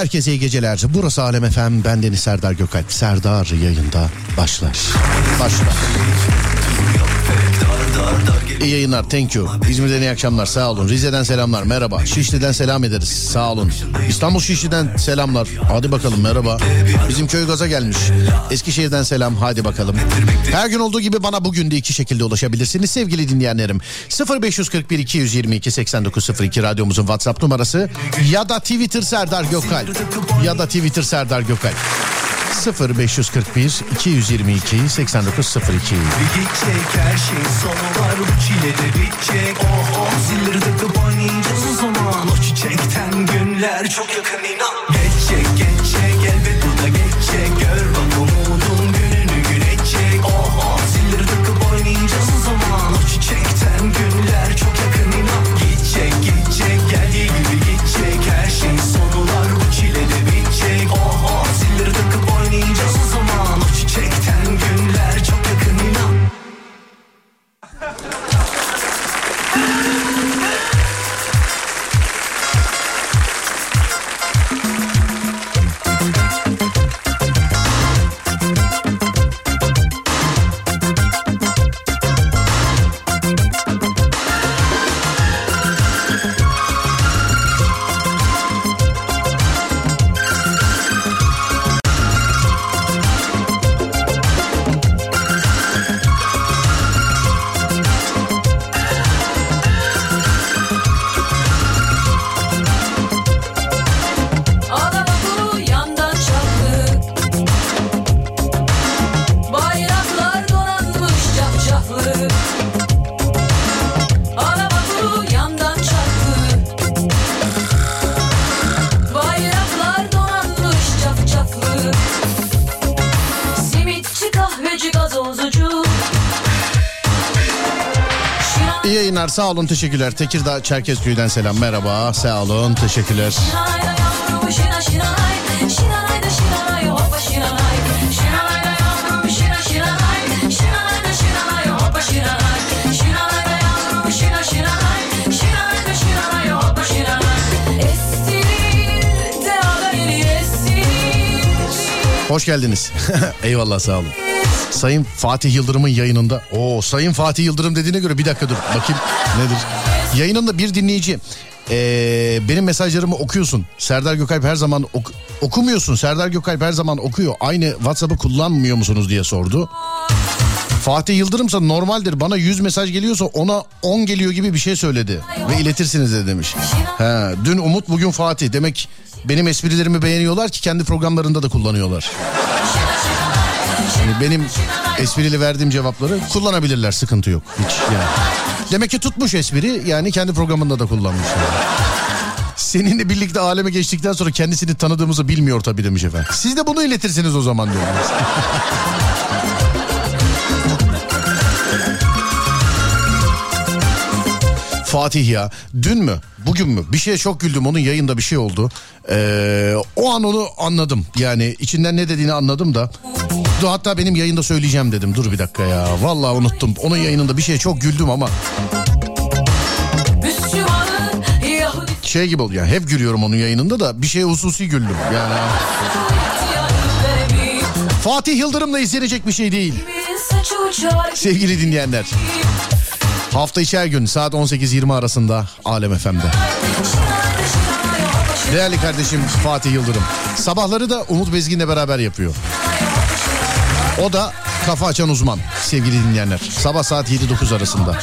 Herkese iyi geceler. Burası Alem Efem. Ben Deniz Serdar Gökalp. Serdar yayında başlar. Başlar. İyi yayınlar thank you. İzmir'den iyi akşamlar sağ olun. Rize'den selamlar merhaba. Şişli'den selam ederiz sağ olun. İstanbul Şişli'den selamlar. Hadi bakalım merhaba. Bizim köy gaza gelmiş. Eskişehir'den selam hadi bakalım. Her gün olduğu gibi bana bugün de iki şekilde ulaşabilirsiniz sevgili dinleyenlerim. 0541 222 8902 radyomuzun WhatsApp numarası ya da Twitter Serdar Gökalp ya da Twitter Serdar Gökalp. 0541 222 8902 Bitecek her şey sonu var. Bu çile bitecek. Oh oh zilleri takıp o zaman. O çiçekten günler çok yakın inan sağ olun teşekkürler. Tekirdağ Çerkezköy'den selam merhaba sağ olun teşekkürler. Hoş geldiniz. Eyvallah sağ olun. Sayın Fatih Yıldırım'ın yayınında. Oo Sayın Fatih Yıldırım dediğine göre bir dakika dur bakayım nedir? Yayınında bir dinleyici ee, benim mesajlarımı okuyorsun. Serdar Gökalp her zaman ok- okumuyorsun. Serdar Gökalp her zaman okuyor. Aynı WhatsApp'ı kullanmıyor musunuz diye sordu. Fatih Yıldırımsa normaldir bana 100 mesaj geliyorsa ona 10 geliyor gibi bir şey söyledi. Ve iletirsiniz de demiş. He, dün Umut bugün Fatih. Demek benim esprilerimi beğeniyorlar ki kendi programlarında da kullanıyorlar. Yani benim esprili verdiğim cevapları kullanabilirler sıkıntı yok hiç yani. Demek ki tutmuş espri yani kendi programında da kullanmış. Seninle birlikte aleme geçtikten sonra kendisini tanıdığımızı bilmiyor tabii demiş efendim. Siz de bunu iletirsiniz o zaman diyor. Fatih ya dün mü bugün mü bir şeye çok güldüm onun yayında bir şey oldu. Ee, o an onu anladım yani içinden ne dediğini anladım da. Dur, Hatta benim yayında söyleyeceğim dedim dur bir dakika ya vallahi unuttum onun yayınında bir şeye çok güldüm ama şey gibi oldu ya hep gülüyorum onun yayınında da bir şeye hususi güldüm yani. Fatih Yıldırım'la izlenecek bir şey değil sevgili dinleyenler. Hafta içi her gün saat 18-20 arasında Alem FM'de. Değerli kardeşim Fatih Yıldırım. Sabahları da Umut Bezgin'le beraber yapıyor. O da kafa açan uzman sevgili dinleyenler. Sabah saat 7-9 arasında.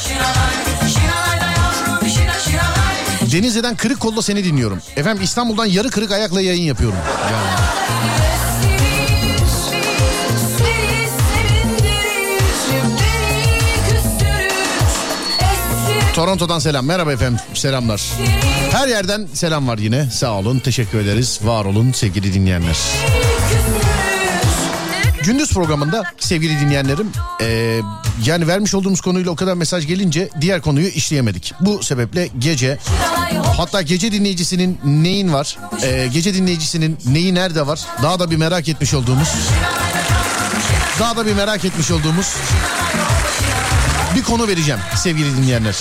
Denizli'den kırık kolla seni dinliyorum. Efendim İstanbul'dan yarı kırık ayakla yayın yapıyorum. Yani. Toronto'dan selam. Merhaba efendim. Selamlar. Her yerden selam var yine. Sağ olun. Teşekkür ederiz. Var olun sevgili dinleyenler. Gündüz programında sevgili dinleyenlerim eee, yani vermiş olduğumuz konuyla o kadar mesaj gelince diğer konuyu işleyemedik. Bu sebeple gece hatta gece dinleyicisinin neyin var eee, gece dinleyicisinin neyi nerede var daha da bir merak etmiş olduğumuz daha da bir merak etmiş olduğumuz bir konu vereceğim sevgili dinleyenler.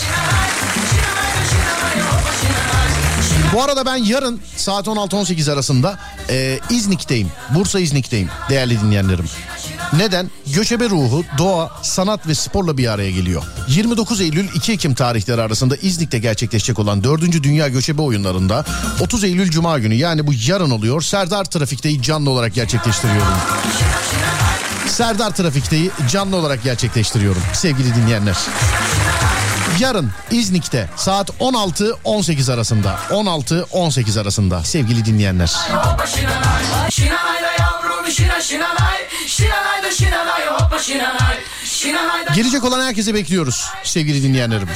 Bu arada ben yarın saat 16-18 arasında e, İznik'teyim. Bursa İznik'teyim değerli dinleyenlerim. Neden? Göçebe ruhu, doğa, sanat ve sporla bir araya geliyor. 29 Eylül 2 Ekim tarihleri arasında İznik'te gerçekleşecek olan 4. Dünya Göçebe Oyunları'nda 30 Eylül Cuma günü yani bu yarın oluyor. Serdar Trafik'teyi canlı olarak gerçekleştiriyorum. Serdar Trafik'teyi canlı olarak gerçekleştiriyorum sevgili dinleyenler. Yarın İznik'te saat 16-18 arasında. 16-18 arasında. Sevgili dinleyenler. Gelecek olan herkese bekliyoruz sevgili dinleyenlerim.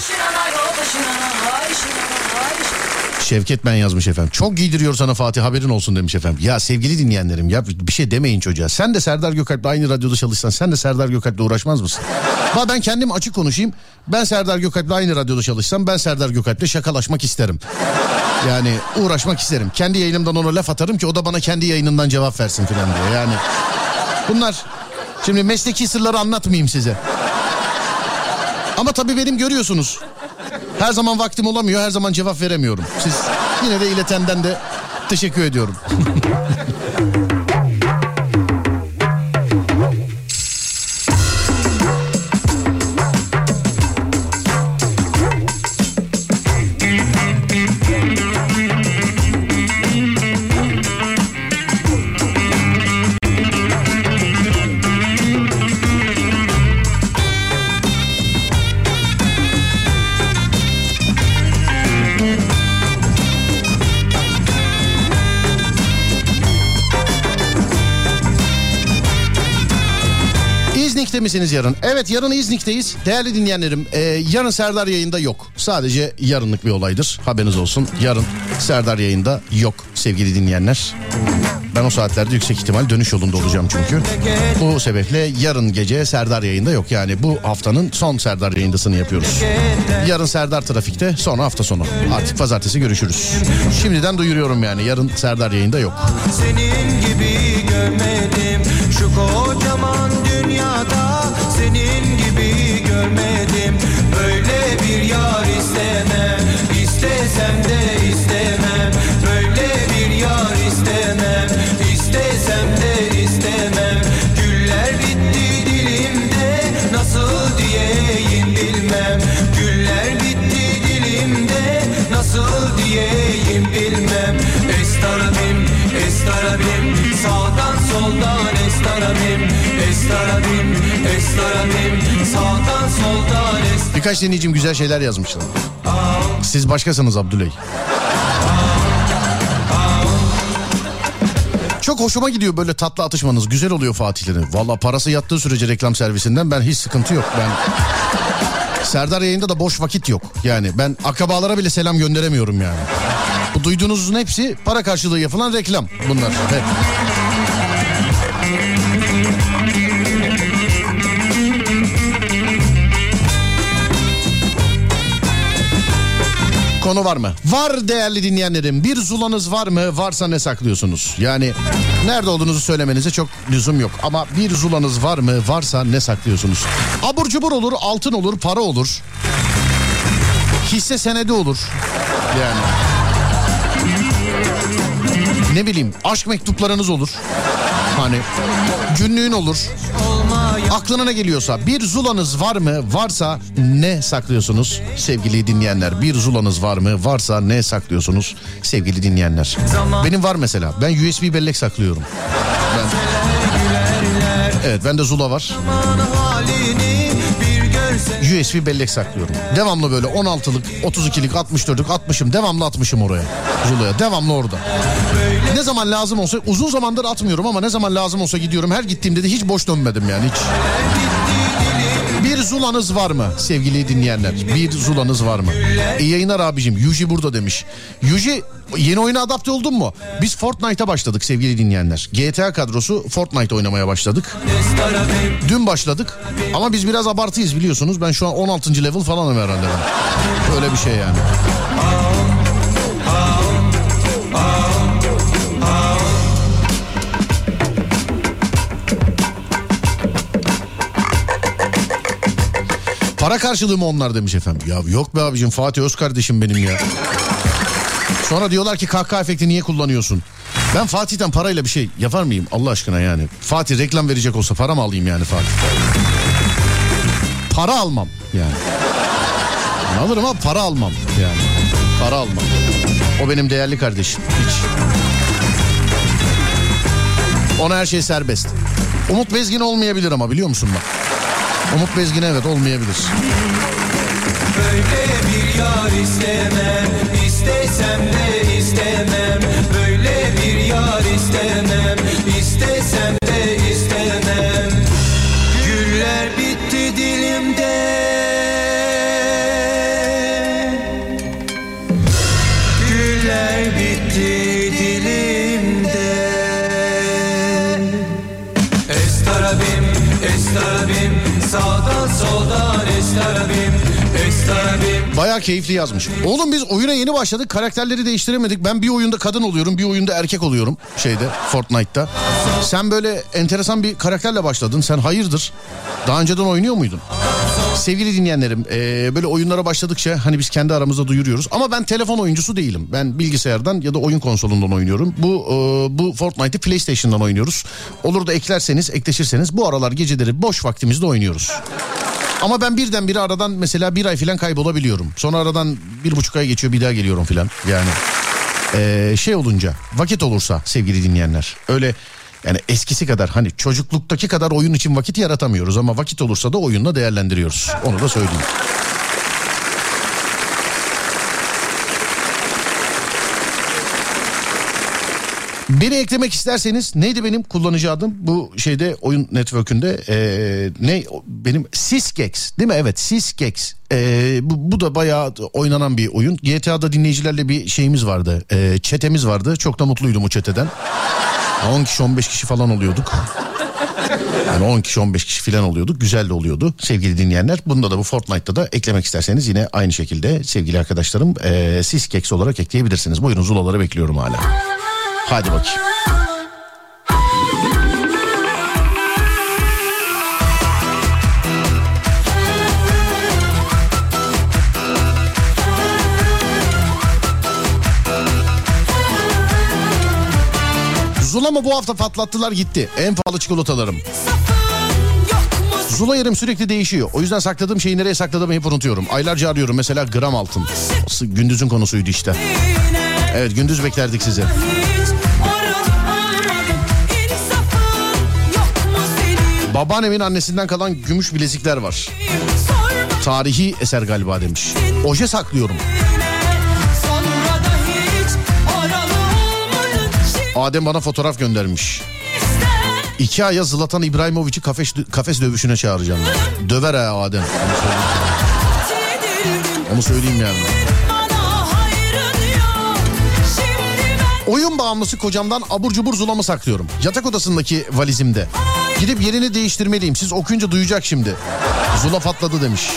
Şevket ben yazmış efendim. Çok giydiriyor sana Fatih haberin olsun demiş efendim. Ya sevgili dinleyenlerim ya bir şey demeyin çocuğa. Sen de Serdar Gökalp'le aynı radyoda çalışsan sen de Serdar Gökalp'le uğraşmaz mısın? Ba ben kendim açık konuşayım. Ben Serdar Gökalp'le aynı radyoda çalışsam ben Serdar Gökalp'le şakalaşmak isterim. Yani uğraşmak isterim. Kendi yayınımdan ona laf atarım ki o da bana kendi yayınından cevap versin filan diye. Yani bunlar şimdi mesleki sırları anlatmayayım size. Ama tabii benim görüyorsunuz. Her zaman vaktim olamıyor, her zaman cevap veremiyorum. Siz yine de iletenden de teşekkür ediyorum. misiniz yarın? Evet yarın İznik'teyiz. Değerli dinleyenlerim e, yarın Serdar yayında yok. Sadece yarınlık bir olaydır. Haberiniz olsun. Yarın Serdar yayında yok sevgili dinleyenler. Ben o saatlerde yüksek ihtimal dönüş yolunda olacağım çünkü. Bu sebeple yarın gece Serdar yayında yok. Yani bu haftanın son Serdar yayındasını yapıyoruz. Yarın Serdar trafikte sonra hafta sonu. Artık pazartesi görüşürüz. Şimdiden duyuruyorum yani yarın Serdar yayında yok. Senin gibi görmedim şu kocaman dünyada senin gibi görmedim. Böyle bir yar istemem istesem de Birkaç dinleyicim güzel şeyler yazmışlar. Siz başkasınız Abdüley. Çok hoşuma gidiyor böyle tatlı atışmanız. Güzel oluyor Fatihlerin. Valla parası yattığı sürece reklam servisinden ben hiç sıkıntı yok. Ben Serdar yayında da boş vakit yok. Yani ben akrabalara bile selam gönderemiyorum yani. Bu duyduğunuzun hepsi para karşılığı yapılan reklam bunlar. Hep. Konu var mı? Var değerli dinleyenlerim. Bir zulanız var mı? Varsa ne saklıyorsunuz? Yani nerede olduğunuzu söylemenize çok lüzum yok. Ama bir zulanız var mı? Varsa ne saklıyorsunuz? Abur cubur olur, altın olur, para olur. Hisse senedi olur. Yani. Ne bileyim aşk mektuplarınız olur. Hani günlüğün olur. Aklına ne geliyorsa bir zulanız var mı? Varsa ne saklıyorsunuz sevgili dinleyenler? Bir zulanız var mı? Varsa ne saklıyorsunuz sevgili dinleyenler? Benim var mesela. Ben USB bellek saklıyorum. Ben... Evet bende zula var. halini bir görsen USB bellek saklıyorum. Devamlı böyle 16'lık, 32'lik, 64'lük 60'ım. Devamlı atmışım oraya. Zula'ya. Devamlı orada. Ne zaman lazım olsa uzun zamandır atmıyorum ama ne zaman lazım olsa gidiyorum. Her gittiğimde de hiç boş dönmedim yani hiç. Zulanız var mı sevgili dinleyenler? Bir zulanız var mı? İyi yayınlar abicim. Yuji burada demiş. Yuji yeni oyuna adapte oldun mu? Biz Fortnite'a başladık sevgili dinleyenler. GTA kadrosu Fortnite oynamaya başladık. Dün başladık ama biz biraz abartıyız biliyorsunuz. Ben şu an 16. level falanım herhalde. Öyle bir şey yani. Para karşılığı mı onlar demiş efendim. Ya yok be abicim Fatih Öz kardeşim benim ya. Sonra diyorlar ki kahkaha efekti niye kullanıyorsun? Ben Fatih'ten parayla bir şey yapar mıyım Allah aşkına yani? Fatih reklam verecek olsa para mı alayım yani Fatih? Para almam yani. Alırım ama para almam yani. Para almam. O benim değerli kardeşim. Hiç. Ona her şey serbest. Umut Bezgin olmayabilir ama biliyor musun bak? Umut Bezgin evet olmayabilir. Böyle bir yar istemem İstesem de Bayağı keyifli yazmış. Oğlum biz oyuna yeni başladık. Karakterleri değiştiremedik. Ben bir oyunda kadın oluyorum, bir oyunda erkek oluyorum. Şeyde, Fortnite'ta. Sen böyle enteresan bir karakterle başladın. Sen hayırdır? Daha önceden oynuyor muydun? Sevgili dinleyenlerim, eee, böyle oyunlara başladıkça hani biz kendi aramızda duyuruyoruz. Ama ben telefon oyuncusu değilim. Ben bilgisayardan ya da oyun konsolundan oynuyorum. Bu eee, bu Fortnite'ı PlayStation'dan oynuyoruz. Olur da eklerseniz, ekleşirseniz bu aralar geceleri boş vaktimizde oynuyoruz. Ama ben birdenbire aradan mesela bir ay falan kaybolabiliyorum. Sonra aradan bir buçuk ay geçiyor bir daha geliyorum falan. Yani eee, şey olunca vakit olursa sevgili dinleyenler öyle yani eskisi kadar hani çocukluktaki kadar oyun için vakit yaratamıyoruz ama vakit olursa da oyunla değerlendiriyoruz. Onu da söyleyeyim. Beni eklemek isterseniz neydi benim kullanıcı adım bu şeyde oyun network'ünde ee, ne benim Sisgex değil mi evet Sisgex Ee, bu, bu da bayağı oynanan bir oyun GTA'da dinleyicilerle bir şeyimiz vardı ee, çetemiz vardı çok da mutluydum o çeteden 10 kişi 15 kişi falan oluyorduk yani 10 kişi 15 kişi falan oluyorduk. Güzel de oluyordu sevgili dinleyenler. Bunda da bu Fortnite'da da eklemek isterseniz yine aynı şekilde sevgili arkadaşlarım e, Sisgex olarak ekleyebilirsiniz. Buyurun zulaları bekliyorum hala. Hadi bakayım. Zula'mı bu hafta patlattılar gitti. En pahalı çikolatalarım. Zula yerim sürekli değişiyor. O yüzden sakladığım şeyi nereye sakladığımı hep unutuyorum. Aylarca arıyorum mesela gram altın. Gündüzün konusuydu işte. Evet gündüz beklerdik sizi. Babaannemin annesinden kalan gümüş bilezikler var. Tarihi eser galiba demiş. Oje saklıyorum. Adem bana fotoğraf göndermiş. İki aya Zlatan İbrahimovic'i kafes, kafes dövüşüne çağıracağım. Döver ha Adem. Onu söyleyeyim yani. Oyun bağımlısı kocamdan abur cubur zulamı saklıyorum. Yatak odasındaki valizimde. Gidip yerini değiştirmeliyim. Siz okuyunca duyacak şimdi. Zula patladı demiş.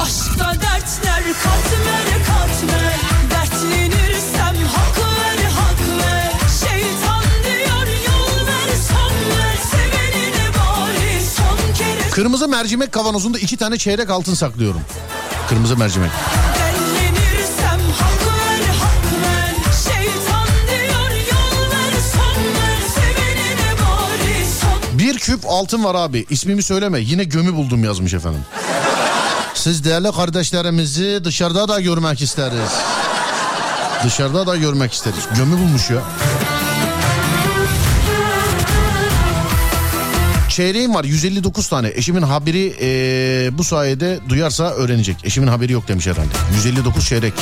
Aşkta dertler katmer katmer Dertlenirsem hak ver hak ver Şeytan diyor yol ver son ver Sevenine bari son kere Kırmızı mercimek kavanozunda iki tane çeyrek altın saklıyorum. Kırmızı mercimek. Küp altın var abi. İsmimi söyleme. Yine gömü buldum yazmış efendim. Siz değerli kardeşlerimizi dışarıda da görmek isteriz. Dışarıda da görmek isteriz. Gömü bulmuş ya. Çeyreğim var 159 tane. Eşimin haberi eee, bu sayede duyarsa öğrenecek. Eşimin haberi yok demiş herhalde. 159 çeyrek.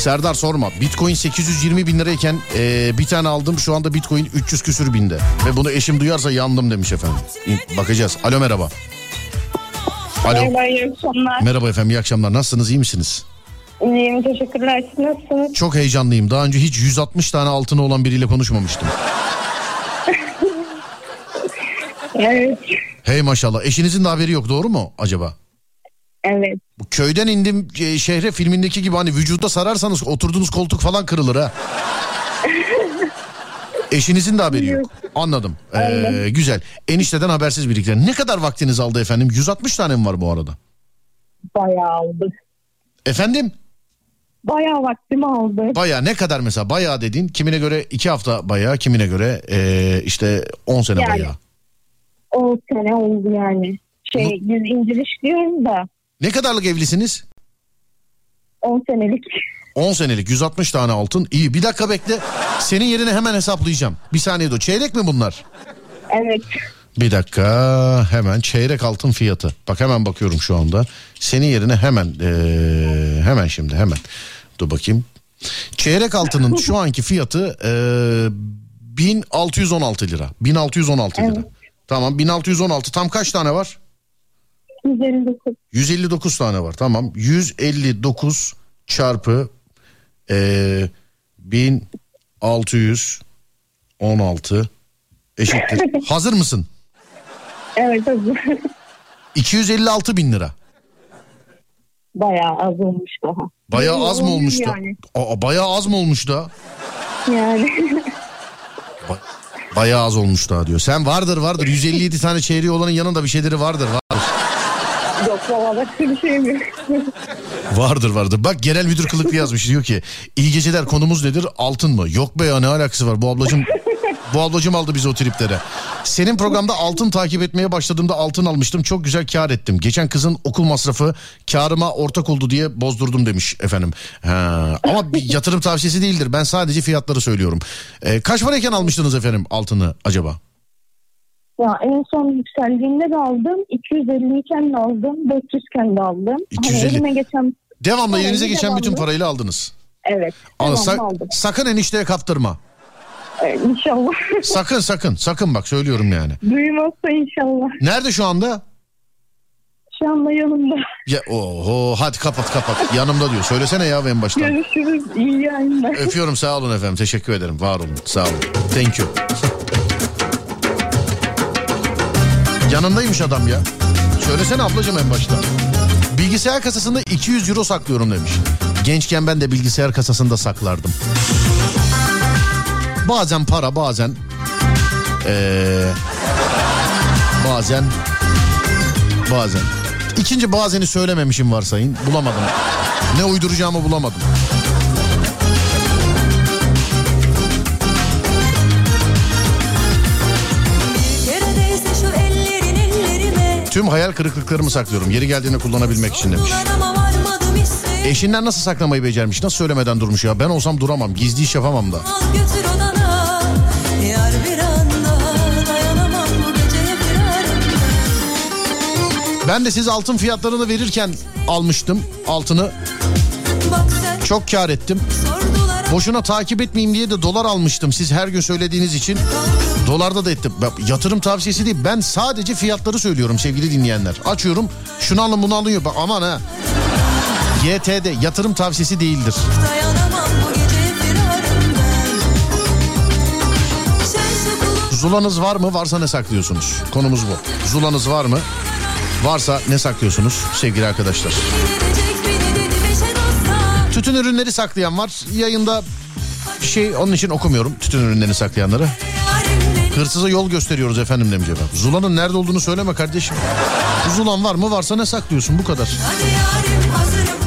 Serdar sorma. Bitcoin 820 bin lirayken eee, bir tane aldım. Şu anda Bitcoin 300 küsür binde. Ve bunu eşim duyarsa yandım demiş efendim. Bakacağız. Alo merhaba. Alo. Merhaba, iyi akşamlar. Merhaba efendim iyi akşamlar. Nasılsınız iyi misiniz? İyiyim teşekkürler. Siz nasılsınız? Çok heyecanlıyım. Daha önce hiç 160 tane altını olan biriyle konuşmamıştım. Evet. Hey maşallah. Eşinizin de haberi yok doğru mu acaba? Evet. Bu köyden indim e, şehre filmindeki gibi hani vücuda sararsanız oturduğunuz koltuk falan kırılır ha. Eşinizin de haberi yok. Anladım. Ee, güzel. Enişteden habersiz birlikte. Ne kadar vaktiniz aldı efendim? 160 tane mi var bu arada? Bayağı oldu. Efendim? Bayağı vaktimi aldı. Baya ne kadar mesela? Bayağı dediğin kimine göre 2 hafta bayağı kimine göre ee, işte 10 sene Yani. bayağı. O sene oldu yani. Şey biz incir işliyorum da Ne kadarlık evlisiniz? 10 senelik. 10 senelik 160 tane altın. İyi bir dakika bekle. Senin yerine hemen hesaplayacağım. Bir saniye dur. Çeyrek mi bunlar? Evet. Bir dakika hemen çeyrek altın fiyatı. Bak hemen bakıyorum şu anda. Senin yerine hemen ee, hemen şimdi hemen. Dur bakayım. Çeyrek altının şu anki fiyatı ee, 1616 lira. 1616 lira. Evet. Tamam 1616 tam kaç tane var? 159. 159 tane var tamam. 159 çarpı ee, 1616 eşittir. Hazır mısın? Evet hazır. 256 bin lira. Bayağı az olmuş daha. Bayağı az mı olmuş da? Yani. Aa, bayağı az mı olmuş da? yani. Ba- bayağı az olmuş daha diyor. Sen vardır vardır 157 tane çeyreği olanın yanında bir şeyleri vardır. Vardır Yok valla bir şey mi? vardır. vardır. Bak genel müdür kılıklı yazmış diyor ki iyi geceler konumuz nedir? Altın mı? Yok be ya ne alakası var bu ablacım. Bu ablacım aldı bizi o triplere. Senin programda altın takip etmeye başladığımda altın almıştım. Çok güzel kar ettim. Geçen kızın okul masrafı karıma ortak oldu diye bozdurdum demiş efendim. Ha, ama bir yatırım tavsiyesi değildir. Ben sadece fiyatları söylüyorum. Ee, kaç parayken almıştınız efendim altını acaba? Ya en son yükseldiğinde de aldım. 250 iken de aldım. 400 iken de aldım. 250. Hani elime geçen Devamlı Parayı elinize geçen bütün devamlı. parayla aldınız. evet. Devamlı sak- aldım. sakın enişteye kaptırma. Evet, inşallah. Sakın sakın sakın bak söylüyorum yani. Duymazsa inşallah. Nerede şu anda? Şu anda yanımda. Ya oho hadi kapat kapat. Yanımda diyor. Söylesene ya en baştan. Görüşürüz. İyi yayınlar. Öpüyorum sağ olun efendim. Teşekkür ederim. Var olun. Sağ olun. Thank you. Yanındaymış adam ya. Söylesene ablacığım en başta. Bilgisayar kasasında 200 euro saklıyorum demiş. Gençken ben de bilgisayar kasasında saklardım. Bazen para bazen ee, bazen bazen İkinci bazeni söylememişim varsayın bulamadım. Ne uyduracağımı bulamadım. Tüm hayal kırıklıklarımı saklıyorum. Yeri geldiğinde kullanabilmek için demiş. Eşinden nasıl saklamayı becermiş? Nasıl söylemeden durmuş ya? Ben olsam duramam. Gizli iş yapamam da. Odana Ben de siz altın fiyatlarını verirken almıştım altını. Çok kar ettim. Boşuna takip etmeyeyim diye de dolar almıştım. Siz her gün söylediğiniz için dolarda da ettim. Yatırım tavsiyesi değil. Ben sadece fiyatları söylüyorum sevgili dinleyenler. Açıyorum. Şunu alın bunu alın. Bak aman ha. YTD yatırım tavsiyesi değildir. Zulanız var mı? Varsa ne saklıyorsunuz? Konumuz bu. Zulanız var mı? Varsa ne saklıyorsunuz sevgili arkadaşlar? Tütün ürünleri saklayan var. Yayında şey onun için okumuyorum tütün ürünlerini saklayanları. Hırsıza yol gösteriyoruz efendim demiş efendim. Zula'nın nerede olduğunu söyleme kardeşim. Zulan var mı? Varsa ne saklıyorsun? Bu kadar.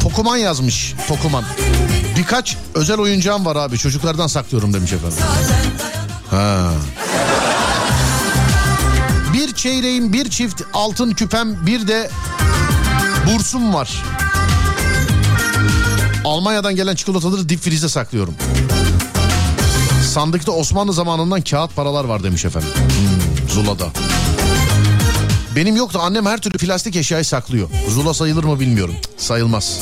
Tokuman yazmış. Tokuman. Birkaç özel oyuncağım var abi. Çocuklardan saklıyorum demiş efendim. Ha. Bir çeyreğim, bir çift altın küpem, bir de bursum var. Almanya'dan gelen çikolataları dip frize saklıyorum. Sandıkta Osmanlı zamanından kağıt paralar var demiş efendim. Hmm, Zula'da. Benim yok da annem her türlü plastik eşyayı saklıyor. Zula sayılır mı bilmiyorum. Sayılmaz.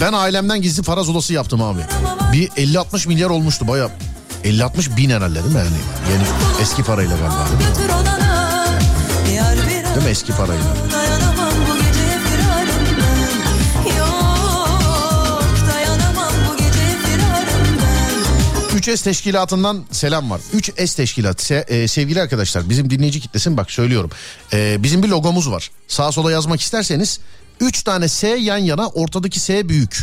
Ben ailemden gizli para zulası yaptım abi. Bir 50-60 milyar olmuştu baya. 50-60 bin herhalde değil mi yani? Yeni eski parayla galiba değil Değil mi eski parayla? Ben 3S teşkilatından selam var. 3S teşkilat Se- e, sevgili arkadaşlar bizim dinleyici kitlesin bak söylüyorum. E, bizim bir logomuz var. Sağa sola yazmak isterseniz 3 tane S yan yana ortadaki S büyük.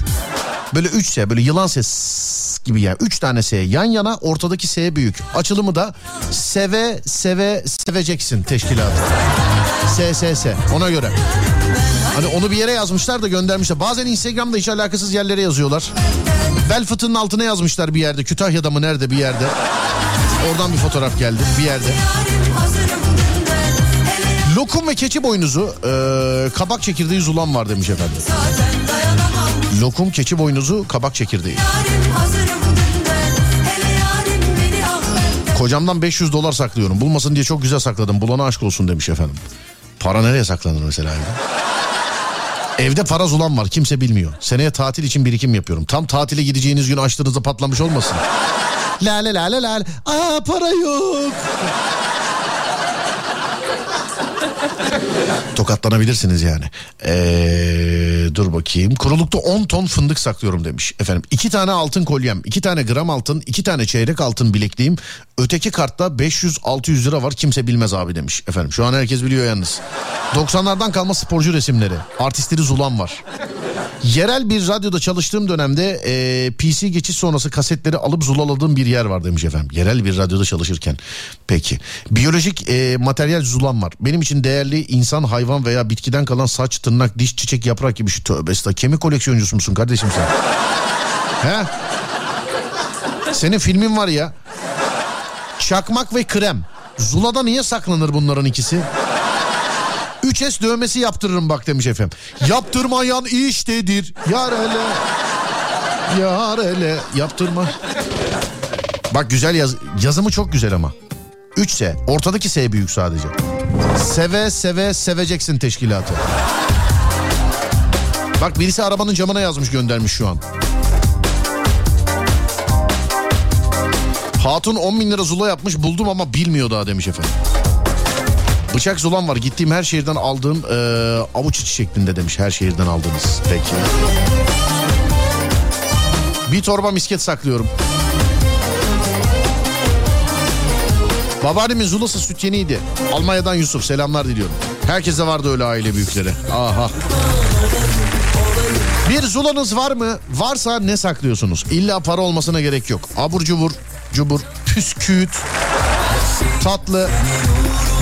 Böyle 3 S böyle yılan ses gibi ya. 3 tane S yan yana ortadaki S büyük. Açılımı da seve seve seveceksin teşkilatı. S S S ona göre. Hani onu bir yere yazmışlar da göndermişler. Bazen Instagram'da hiç alakasız yerlere yazıyorlar. Bel fıtığının altına yazmışlar bir yerde. Kütahya'da mı nerede bir yerde. Oradan bir fotoğraf geldi bir yerde. Hazırım Lokum ve keçi boynuzu e, kabak çekirdeği zulan var demiş efendim. Lokum, keçi boynuzu, kabak çekirdeği. Kocamdan 500 dolar saklıyorum. Bulmasın diye çok güzel sakladım. Bulana aşk olsun demiş efendim. Para nereye saklanır mesela evde? Evde para zulan var kimse bilmiyor. Seneye tatil için birikim yapıyorum. Tam tatile gideceğiniz gün açtığınızda patlamış olmasın. La la la la la. Aa para yok. Tokatlanabilirsiniz yani. Ee, dur bakayım. Kurulukta 10 ton fındık saklıyorum demiş. Efendim iki tane altın kolyem, iki tane gram altın, iki tane çeyrek altın bilekliğim. Öteki kartta 500-600 lira var kimse bilmez abi demiş. Efendim şu an herkes biliyor yalnız. 90'lardan kalma sporcu resimleri. Artistleri Zulan var. Yerel bir radyoda çalıştığım dönemde e, PC geçiş sonrası kasetleri alıp zulaladığım bir yer var demiş efendim. Yerel bir radyoda çalışırken. Peki. Biyolojik e, materyal zulam var. Benim için değerli insan, hayvan veya bitkiden kalan saç, tırnak, diş, çiçek, yaprak gibi şu tövbe estağfurullah. Kemik koleksiyoncusu musun kardeşim sen? He? Senin filmin var ya. Çakmak ve krem. Zulada niye saklanır bunların ikisi? 3S dövmesi yaptırırım bak demiş efendim. Yaptırmayan iştedir. Yar hele. Yar hele. Yaptırma. Bak güzel yaz yazımı çok güzel ama. 3S. Ortadaki S büyük sadece. Seve seve seveceksin teşkilatı. Bak birisi arabanın camına yazmış göndermiş şu an. Hatun 10 bin lira zula yapmış buldum ama bilmiyor daha demiş efendim. Bıçak zulan var gittiğim her şehirden aldığım e, avuç içi şeklinde demiş her şehirden aldığınız. Peki. Bir torba misket saklıyorum. Babaannemin zulası süt yeniydi. Almanya'dan Yusuf selamlar diliyorum. Herkese vardı öyle aile büyükleri. Aha. Bir zulanız var mı? Varsa ne saklıyorsunuz? İlla para olmasına gerek yok. Abur cubur, cubur, püsküt, tatlı,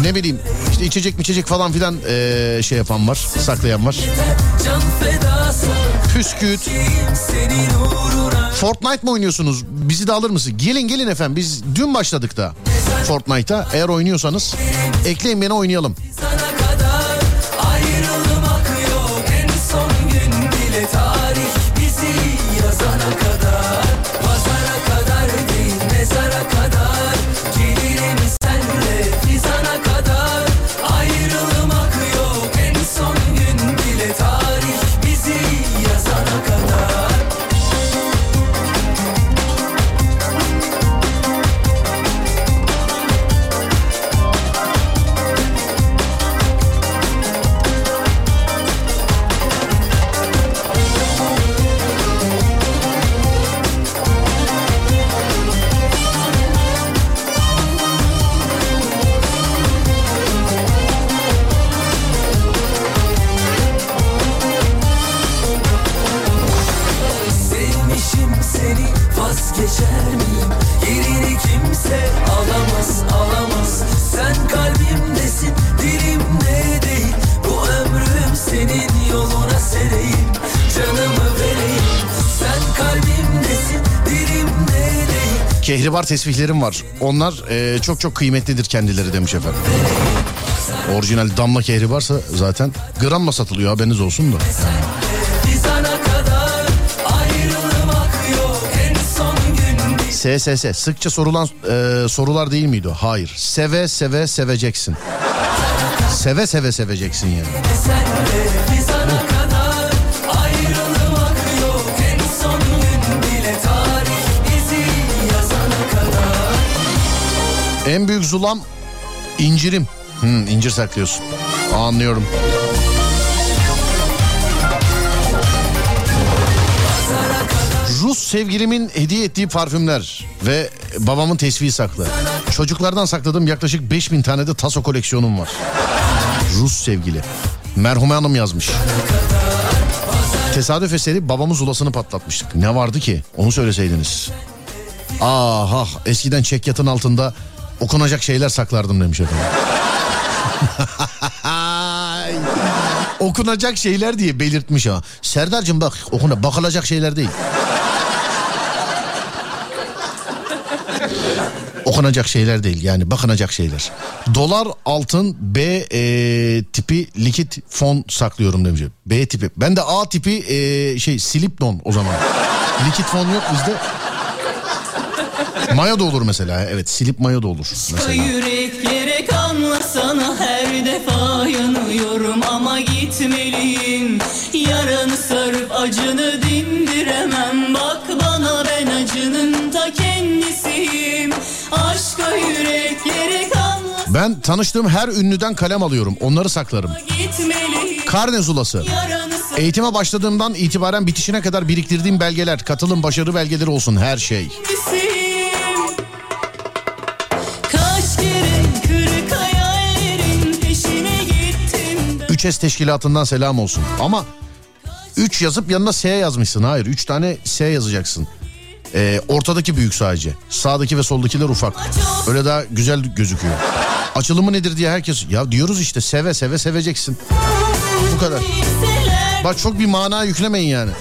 ne bileyim işte içecek mi içecek falan filan eee, şey yapan var, saklayan var. Püsküt. Fortnite mı oynuyorsunuz? Bizi de alır mısın? Gelin gelin efendim biz dün başladık da Fortnite'a. Eğer oynuyorsanız ekleyin beni oynayalım. Kehribar tesbihlerim var. Onlar eee, çok çok kıymetlidir kendileri demiş efendim. Orijinal damla kehribarsa zaten gramla satılıyor haberiniz olsun da. SSS sıkça sorulan eee, sorular değil miydi? Hayır. Seve seve seveceksin. Seve seve seveceksin yani. En büyük zulam incirim. Hmm, incir saklıyorsun. Anlıyorum. Rus sevgilimin hediye ettiği parfümler ve babamın tesviği saklı. Çocuklardan sakladığım yaklaşık 5000 tane de taso koleksiyonum var. Rus sevgili. Merhume Hanım yazmış. Tesadüf eseri babamın zulasını patlatmıştık. Ne vardı ki? Onu söyleseydiniz. Ah ah eskiden çek yatın altında okunacak şeyler saklardım demiş efendim. Okunacak şeyler diye belirtmiş ha. Serdar'cığım bak okuna bakılacak şeyler değil. okunacak şeyler değil yani bakınacak şeyler. Dolar, altın, B e, tipi likit fon saklıyorum demiş. B tipi. Ben de A tipi e, şey silip don o zaman. likit fon yok bizde. Maya da olur mesela. Evet silip maya da olur mesela. Yüreklere kanlasana her defa yanıyorum ama gitmeliyim Yaranı sarıp acını dindiremem Bak bana ben acının ta kendisiyim Aşka yüreklere kanlasana Ben tanıştığım her ünlüden kalem alıyorum. Onları saklarım. gitmeliyim Karne zulası. Eğitime başladığımdan itibaren bitişine kadar biriktirdiğim belgeler, katılım başarı belgeleri olsun her şey. kendisiyim 3S teşkilatından selam olsun. Ama 3 yazıp yanına S yazmışsın. Hayır 3 tane S yazacaksın. Ee, ortadaki büyük sadece. Sağdaki ve soldakiler ufak. Öyle daha güzel gözüküyor. Açılımı nedir diye herkes... Ya diyoruz işte seve seve seveceksin. Bu kadar. Bak çok bir mana yüklemeyin yani.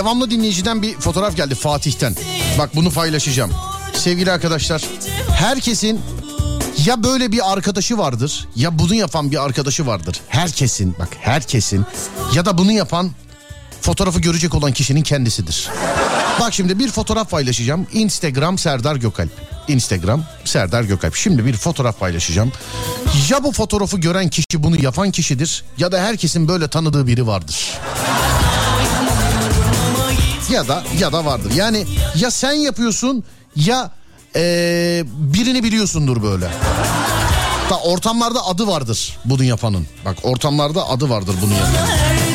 Devamlı dinleyiciden bir fotoğraf geldi Fatih'ten. Bak bunu paylaşacağım. Sevgili arkadaşlar herkesin ya böyle bir arkadaşı vardır ya bunu yapan bir arkadaşı vardır. Herkesin bak herkesin ya da bunu yapan fotoğrafı görecek olan kişinin kendisidir. Bak şimdi bir fotoğraf paylaşacağım. Instagram Serdar Gökalp. Instagram Serdar Gökalp. Şimdi bir fotoğraf paylaşacağım. Ya bu fotoğrafı gören kişi bunu yapan kişidir ya da herkesin böyle tanıdığı biri vardır. Ya da ya da vardır. Yani ya sen yapıyorsun ya eee, birini biliyorsundur böyle. Da ortamlarda adı vardır bunu yapanın. Bak ortamlarda adı vardır bunu yapanın.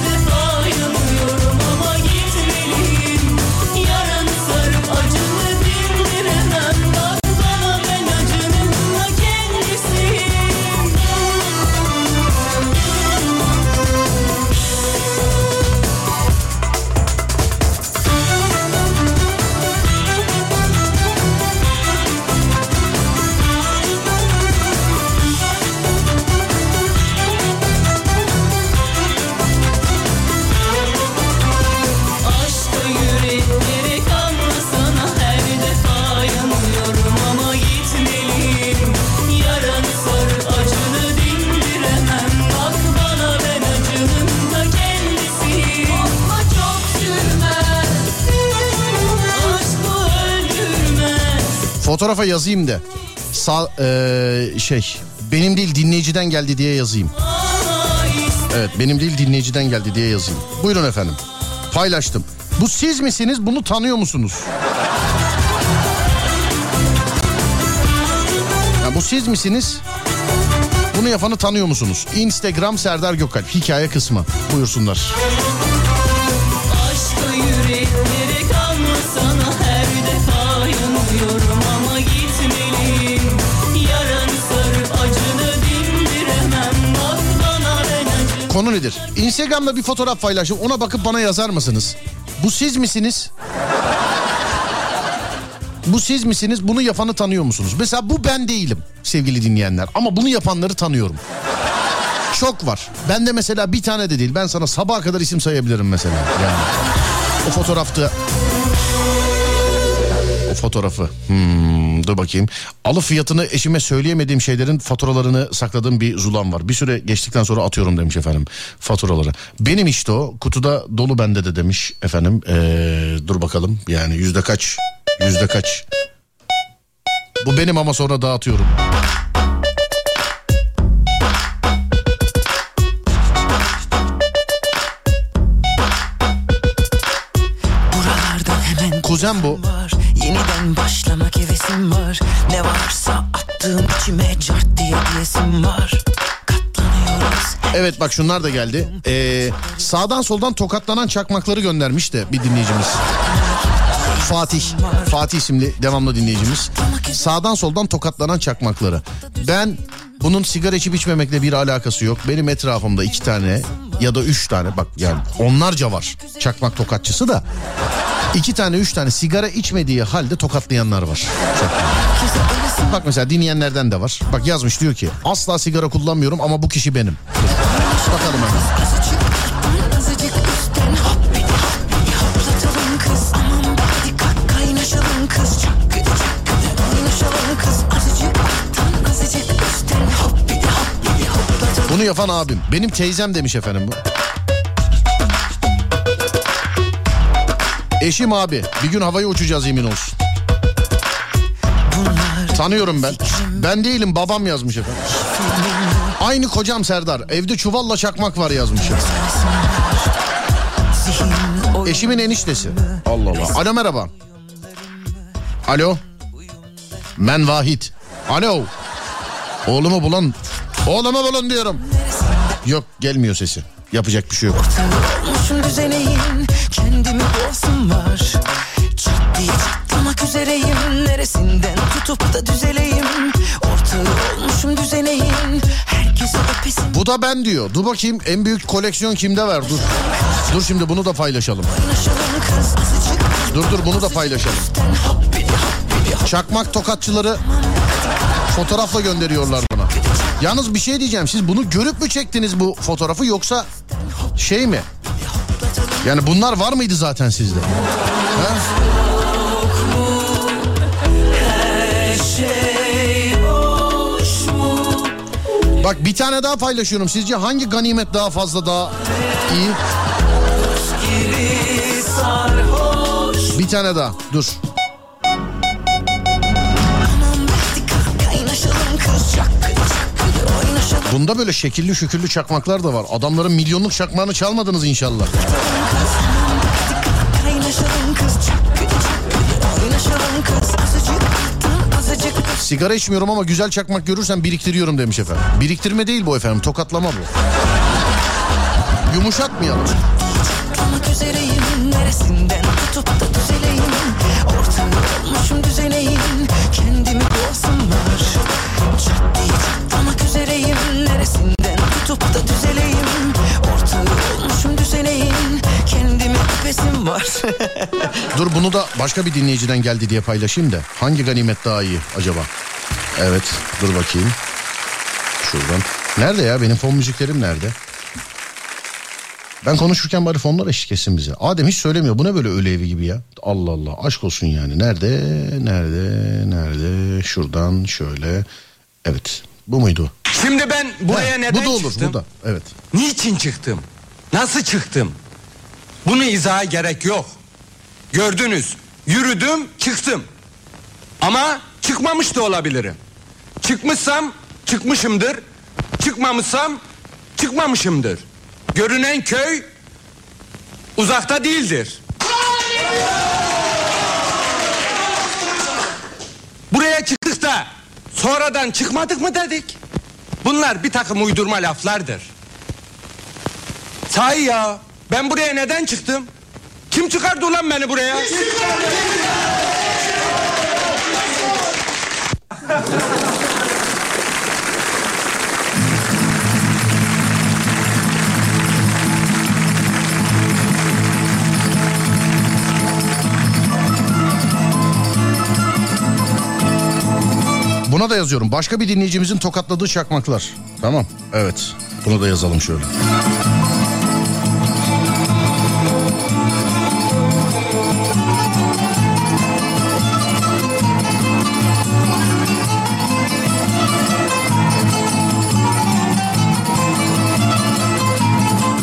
Fotoğrafa yazayım da. Sağ, eee, şey benim değil dinleyiciden geldi diye yazayım. Evet benim değil dinleyiciden geldi diye yazayım. Buyurun efendim. Paylaştım. Bu siz misiniz? Bunu tanıyor musunuz? Ya bu siz misiniz? Bunu yapanı tanıyor musunuz? Instagram Serdar Gökalp hikaye kısmı. Buyursunlar. Konu nedir? Instagram'da bir fotoğraf paylaştım. Ona bakıp bana yazar mısınız? Bu siz misiniz? Bu siz misiniz? Bunu yapanı tanıyor musunuz? Mesela bu ben değilim sevgili dinleyenler. Ama bunu yapanları tanıyorum. Çok var. Ben de mesela bir tane de değil. Ben sana sabaha kadar isim sayabilirim mesela. Yani o fotoğrafta fotoğrafı. Hmm, dur bakayım. Alı fiyatını eşime söyleyemediğim şeylerin faturalarını sakladığım bir zulam var. Bir süre geçtikten sonra atıyorum demiş efendim faturaları. Benim işte o kutuda dolu bende de demiş efendim. Ee, dur bakalım yani yüzde kaç? Yüzde kaç? Bu benim ama sonra dağıtıyorum. Kuzen bu. Yeniden başlamak hevesim var Ne varsa attığım içime cart diye diyesim var Evet bak şunlar da geldi. Ee, sağdan soldan tokatlanan çakmakları göndermiş de bir dinleyicimiz. Fatih. Fatih isimli devamlı dinleyicimiz. Sağdan soldan tokatlanan çakmakları. Ben bunun sigara içip içmemekle bir alakası yok. Benim etrafımda iki tane ya da üç tane bak yani onlarca var çakmak tokatçısı da. iki tane üç tane sigara içmediği halde tokatlayanlar var. Bak mesela dinleyenlerden de var. Bak yazmış diyor ki asla sigara kullanmıyorum ama bu kişi benim. Bakalım hemen. Yapan abim. Benim teyzem demiş efendim bu. Eşim abi. Bir gün havaya uçacağız yemin olsun. Tanıyorum ben. Ben değilim babam yazmış efendim. Aynı kocam Serdar. Evde çuvalla çakmak var yazmış. Eşimin eniştesi. Allah Allah. Alo merhaba. Alo. Ben Vahit. Alo. Oğlumu bulun. Oğlumu bulun diyorum. Yok gelmiyor sesi. Yapacak bir şey yok. Kendimi boğasım var Çat diye çatlamak üzereyim Neresinden tutup da düzeleyim Ortağı olmuşum düzeneyim Herkese öpesim Bu da ben diyor. Dur bakayım en büyük koleksiyon kimde var dur. Dur şimdi bunu da paylaşalım. Dur dur bunu da paylaşalım. Çakmak tokatçıları fotoğrafla gönderiyorlar. Yalnız bir şey diyeceğim. Siz bunu görüp mü çektiniz bu fotoğrafı yoksa şey mi? Yani bunlar var mıydı zaten sizde? Ha? Bak bir tane daha paylaşıyorum. Sizce hangi ganimet daha fazla daha iyi? Bir tane daha. Dur. Bunda böyle şekilli şükürlü çakmaklar da var. Adamların milyonluk çakmağını çalmadınız inşallah. Sigara içmiyorum ama güzel çakmak görürsem biriktiriyorum demiş efendim. Biriktirme değil bu efendim tokatlama bu. Yumuşatmayalım. Çatlamak üzereyim Neresinden tutup da düzeleyim Ortağı olmuşum düzeneyim Kendimi var Çat diye çatlamak üzereyim Neresinden tutup da düzeleyim Ortağı olmuşum düzeneyim Kendimi öpesim var Dur bunu da başka bir dinleyiciden geldi diye paylaşayım da. Hangi ganimet daha iyi acaba? Evet dur bakayım. Şuradan. Nerede ya benim fon müziklerim nerede? Ben konuşurken bari fonlar eşlik etsin bize. Adem hiç söylemiyor. Bu ne böyle ölü evi gibi ya? Allah Allah aşk olsun yani. Nerede? Nerede? Nerede? Şuradan şöyle. Evet. Bu muydu? Şimdi ben buraya Ha, neden bu da olur çıktım? bu da. Evet. Niçin çıktım? Nasıl çıktım? Bunu izaha gerek yok. Gördünüz. Yürüdüm, çıktım. Ama çıkmamış da olabilirim. Çıkmışsam çıkmışımdır. Çıkmamışsam çıkmamışımdır. Görünen köy uzakta değildir. Buraya çıktık da sonradan çıkmadık mı dedik? Bunlar bir takım uydurma laflardır. Sahi ya ben buraya neden çıktım? Kim çıkardı ulan beni buraya? Buna da yazıyorum. Başka bir dinleyicimizin tokatladığı çakmaklar. Tamam. Evet. Bunu da yazalım şöyle.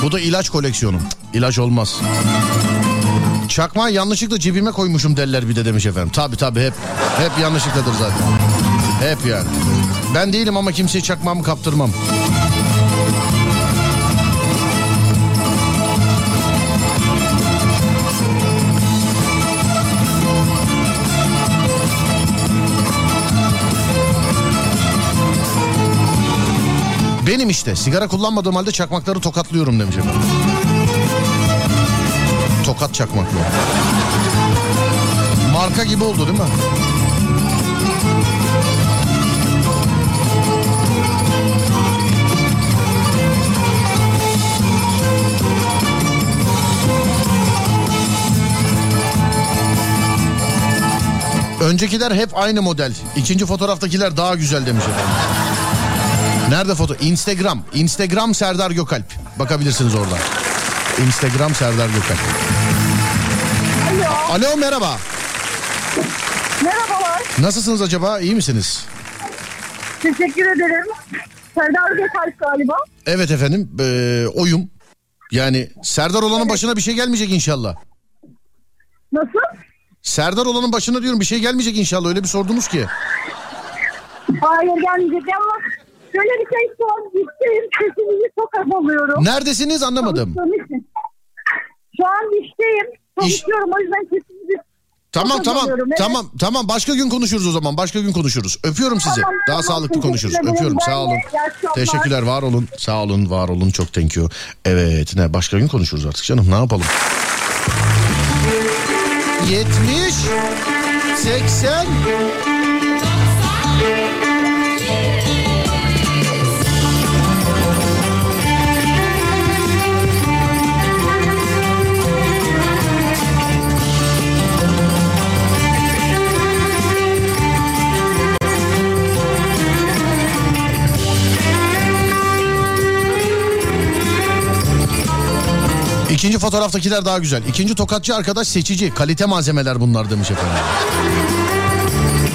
Bu da ilaç koleksiyonum. İlaç olmaz. Çakmağı yanlışlıkla cebime koymuşum derler bir de demiş efendim. Tabi tabi hep hep yanlışlıkladır zaten. Hep yani. Ben değilim ama kimseye çakmağımı kaptırmam. Benim işte sigara kullanmadığım halde çakmakları tokatlıyorum demiş efendim. Tokat çakmaklı. Marka gibi oldu değil mi? Öncekiler hep aynı model. İkinci fotoğraftakiler daha güzel demiş efendim. Nerede foto? Instagram. Instagram Serdar Gökalp. Bakabilirsiniz orada. Instagram Serdar Gökalp. Alo. Alo merhaba. Merhabalar. Nasılsınız acaba? İyi misiniz? Teşekkür ederim. Serdar Gökalp galiba. Evet efendim. Ee, oyum. Yani Serdar olanın başına bir şey gelmeyecek inşallah. Nasıl? Serdar olanın başına diyorum bir şey gelmeyecek inşallah. Öyle bir sordunuz ki. Hayır gelmeyecek ama şöyle bir şey an işteyim. Sesinizi çok az alıyorum. Neredesiniz anlamadım. Şu an işteyim. Çalışıyorum o yüzden sesinizi Tamam tamam evet. tamam tamam başka gün konuşuruz o zaman başka gün konuşuruz. Öpüyorum sizi. Tamam, Daha tamam, sağlıklı konuşuruz. ederim. Öpüyorum Ben sağ olun. Teşekkürler var olun. Sağ olun var olun çok thank you. Evet ne başka gün konuşuruz artık canım ne yapalım. 70 80 İkinci fotoğraftakiler daha güzel. İkinci tokatçı arkadaş seçici. Kalite malzemeler bunlar demiş efendim.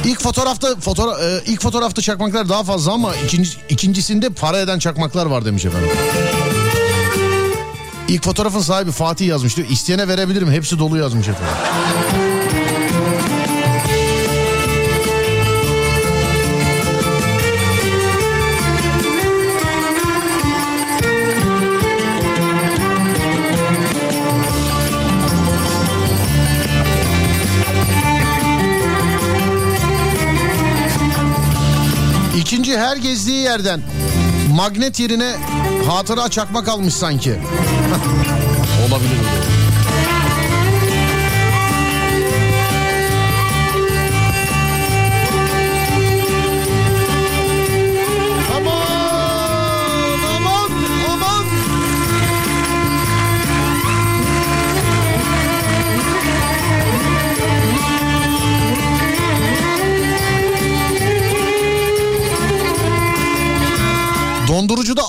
İlk fotoğrafta fotoğraf e, ilk fotoğrafta çakmaklar daha fazla ama ikinci, ikincisinde para eden çakmaklar var demiş efendim. İlk fotoğrafın sahibi Fatih yazmış diyor. İsteyene verebilirim. Hepsi dolu yazmış efendim. İkinci her gezdiği yerden magnet yerine hatıra çakmak almış sanki. Olabilir.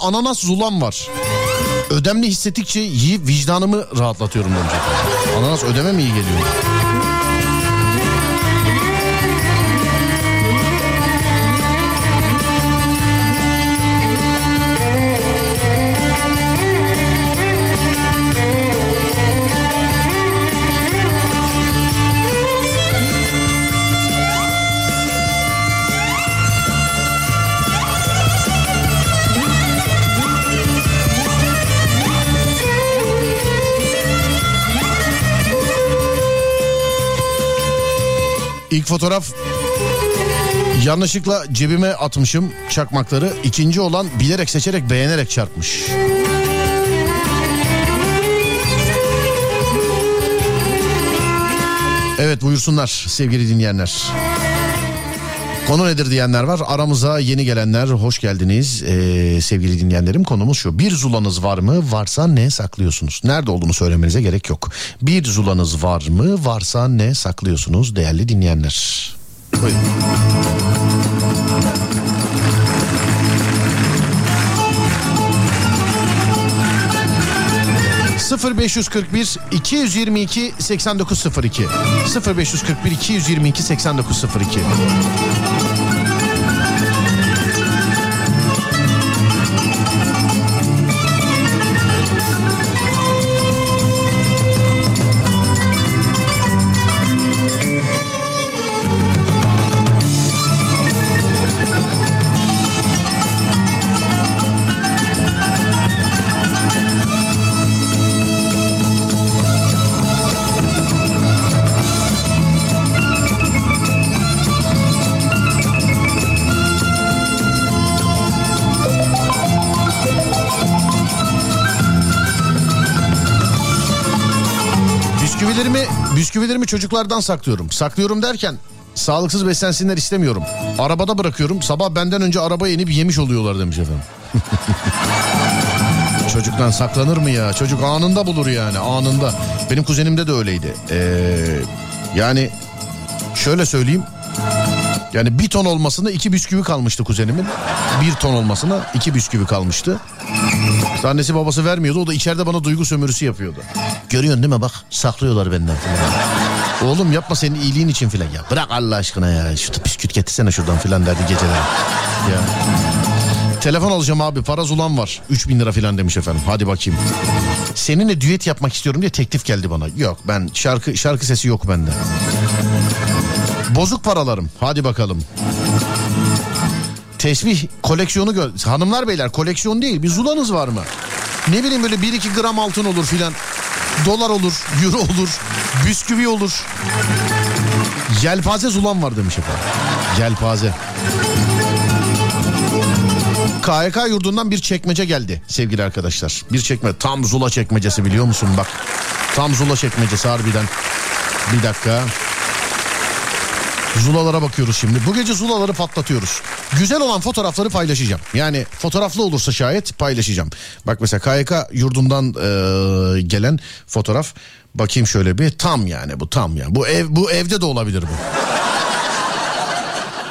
Ananas zulam var. Ödemli hissettikçe yiyip vicdanımı rahatlatıyorum demiş. Ananas ödeme mi iyi geliyor? Fotoğraf yanlışlıkla cebime atmışım çakmakları. İkinci olan bilerek seçerek beğenerek çarpmış. Evet buyursunlar sevgili dinleyenler. Konu nedir diyenler var. Aramıza yeni gelenler hoş geldiniz ee, sevgili dinleyenlerim. Konumuz şu. Bir zulanız var mı? Varsa ne saklıyorsunuz? Nerede olduğunu söylemenize gerek yok. Bir zulanız var mı? Varsa ne saklıyorsunuz değerli dinleyenler? Buyurun. 0541 222 8902 0541 222 8902 çocuklardan saklıyorum. Saklıyorum derken sağlıksız beslensinler istemiyorum. Arabada bırakıyorum. Sabah benden önce arabaya inip yemiş oluyorlar demiş efendim. Çocuktan saklanır mı ya? Çocuk anında bulur yani anında. Benim kuzenimde de öyleydi. Ee, yani şöyle söyleyeyim. Yani bir ton olmasına iki bisküvi kalmıştı kuzenimin. Bir ton olmasına iki bisküvi kalmıştı. İşte annesi babası vermiyordu. O da içeride bana duygu sömürüsü yapıyordu. Görüyorsun değil mi bak saklıyorlar benden. Oğlum yapma senin iyiliğin için filan ya. Bırak Allah aşkına ya. Şu bisküvit getirsene şuradan filan derdi geceler. Ya. Telefon alacağım abi paraz ulan var. 3000 lira filan demiş efendim. Hadi bakayım. Seninle düet yapmak istiyorum diye teklif geldi bana. Yok ben şarkı şarkı sesi yok bende. Bozuk paralarım. Hadi bakalım. Tesbih koleksiyonu gör. Hanımlar beyler koleksiyon değil. Bir zulanız var mı? Ne bileyim böyle 1-2 gram altın olur filan. Dolar olur, euro olur, bisküvi olur. Yelpaze zulan var demiş efendim. Yelpaze. KYK yurdundan bir çekmece geldi sevgili arkadaşlar. Bir çekme tam zula çekmecesi biliyor musun bak. Tam zula çekmecesi harbiden. Bir dakika. Zulalara bakıyoruz şimdi. Bu gece zulaları patlatıyoruz. Güzel olan fotoğrafları paylaşacağım. Yani fotoğraflı olursa şayet paylaşacağım. Bak mesela KYK yurdundan e, gelen fotoğraf. Bakayım şöyle bir tam yani bu tam yani. Bu ev bu evde de olabilir bu.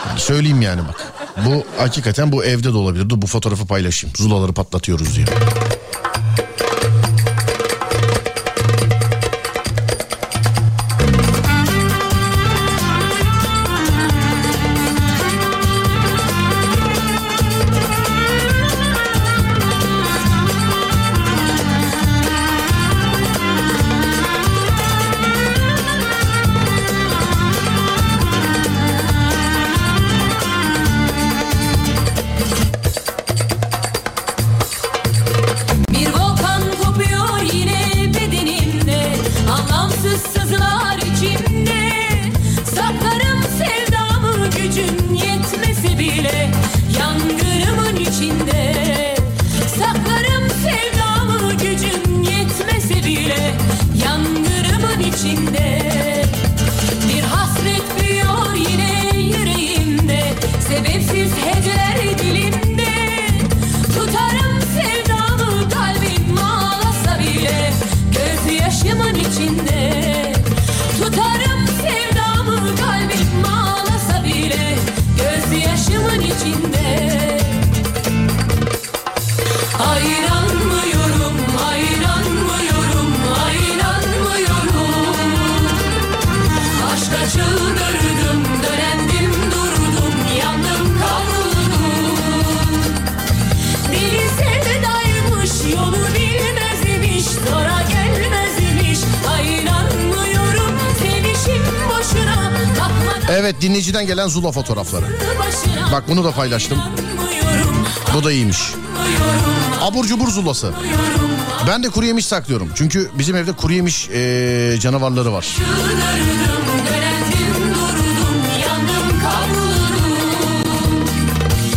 Yani söyleyeyim yani bak. Bu hakikaten bu evde de olabilir. Dur bu fotoğrafı paylaşayım. Zulaları patlatıyoruz diye. Dinleyiciden gelen Zula fotoğrafları. Bak bunu da paylaştım. Bu da iyiymiş. Abur cubur zulası. Ben de kuru yemiş saklıyorum. Çünkü bizim evde kuru yemiş eee, canavarları var.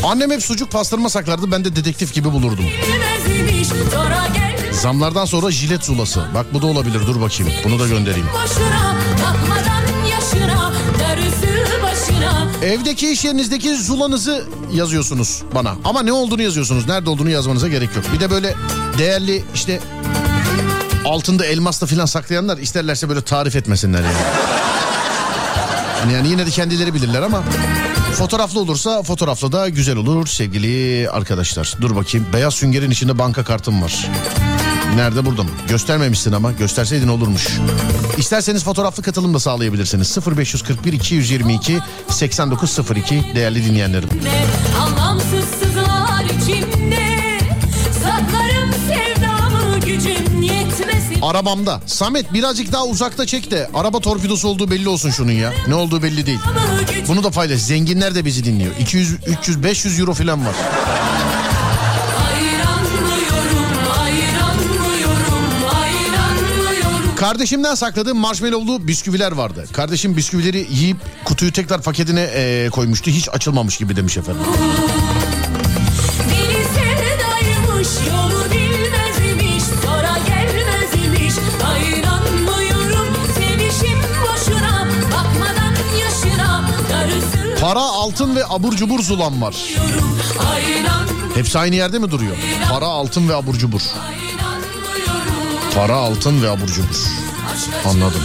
Annem hep sucuk pastırma saklardı. Ben de dedektif gibi bulurdum. Zamlardan sonra jilet zulası. Bak bu da olabilir. Dur bakayım. Bunu da göndereyim. boşuna yaşına Evdeki iş yerinizdeki zulanızı yazıyorsunuz bana. Ama ne olduğunu yazıyorsunuz. Nerede olduğunu yazmanıza gerek yok. Bir de böyle değerli işte altında elmasla filan saklayanlar isterlerse böyle tarif etmesinler yani. Hani yani yine de kendileri bilirler ama fotoğraflı olursa fotoğraflı da güzel olur sevgili arkadaşlar. Dur bakayım beyaz süngerin içinde banka kartım var. Nerede burada mı? Göstermemişsin ama gösterseydin olurmuş. İsterseniz fotoğraflı katılım da sağlayabilirsiniz. 0541 222 8902 değerli dinleyenlerim. Arabamda. Samet birazcık daha uzakta çek de araba torpidosu olduğu belli olsun şunun ya. Ne olduğu belli değil. Bunu da paylaş. Zenginler de bizi dinliyor. 200, 300, 500 euro falan var. Kardeşimden sakladığım marshmallowlu bisküviler vardı. Kardeşim bisküvileri yiyip kutuyu tekrar paketine eee, koymuştu. Hiç açılmamış gibi demiş efendim. Para, altın ve abur cubur zulan var. Hepsi aynı yerde mi duruyor? Para, altın ve abur cubur. Ayranmıyorum, Para, altın ve abur cubur. Anladım.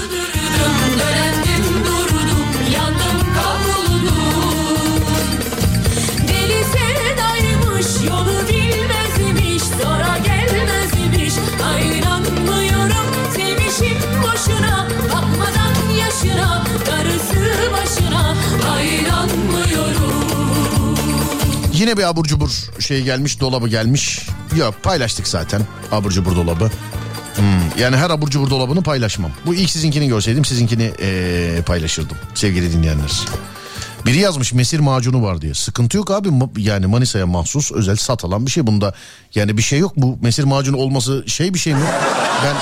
yolu bilmezmiş Sonra gelmezmiş, boşuna, bakmadan yaşına Darısı başına, Yine bir abur cubur şey gelmiş, dolabı gelmiş. Yok paylaştık zaten abur cubur dolabı. Hmm, yani her abur cubur dolabını paylaşmam. Bu ilk sizinkini görseydim sizinkini eee, paylaşırdım sevgili dinleyenler. Biri yazmış mesir macunu var diye. Sıkıntı yok abi yani Manisa'ya mahsus özel satılan bir şey bunda. Yani bir şey yok bu mesir macunu olması şey bir şey mi? Ben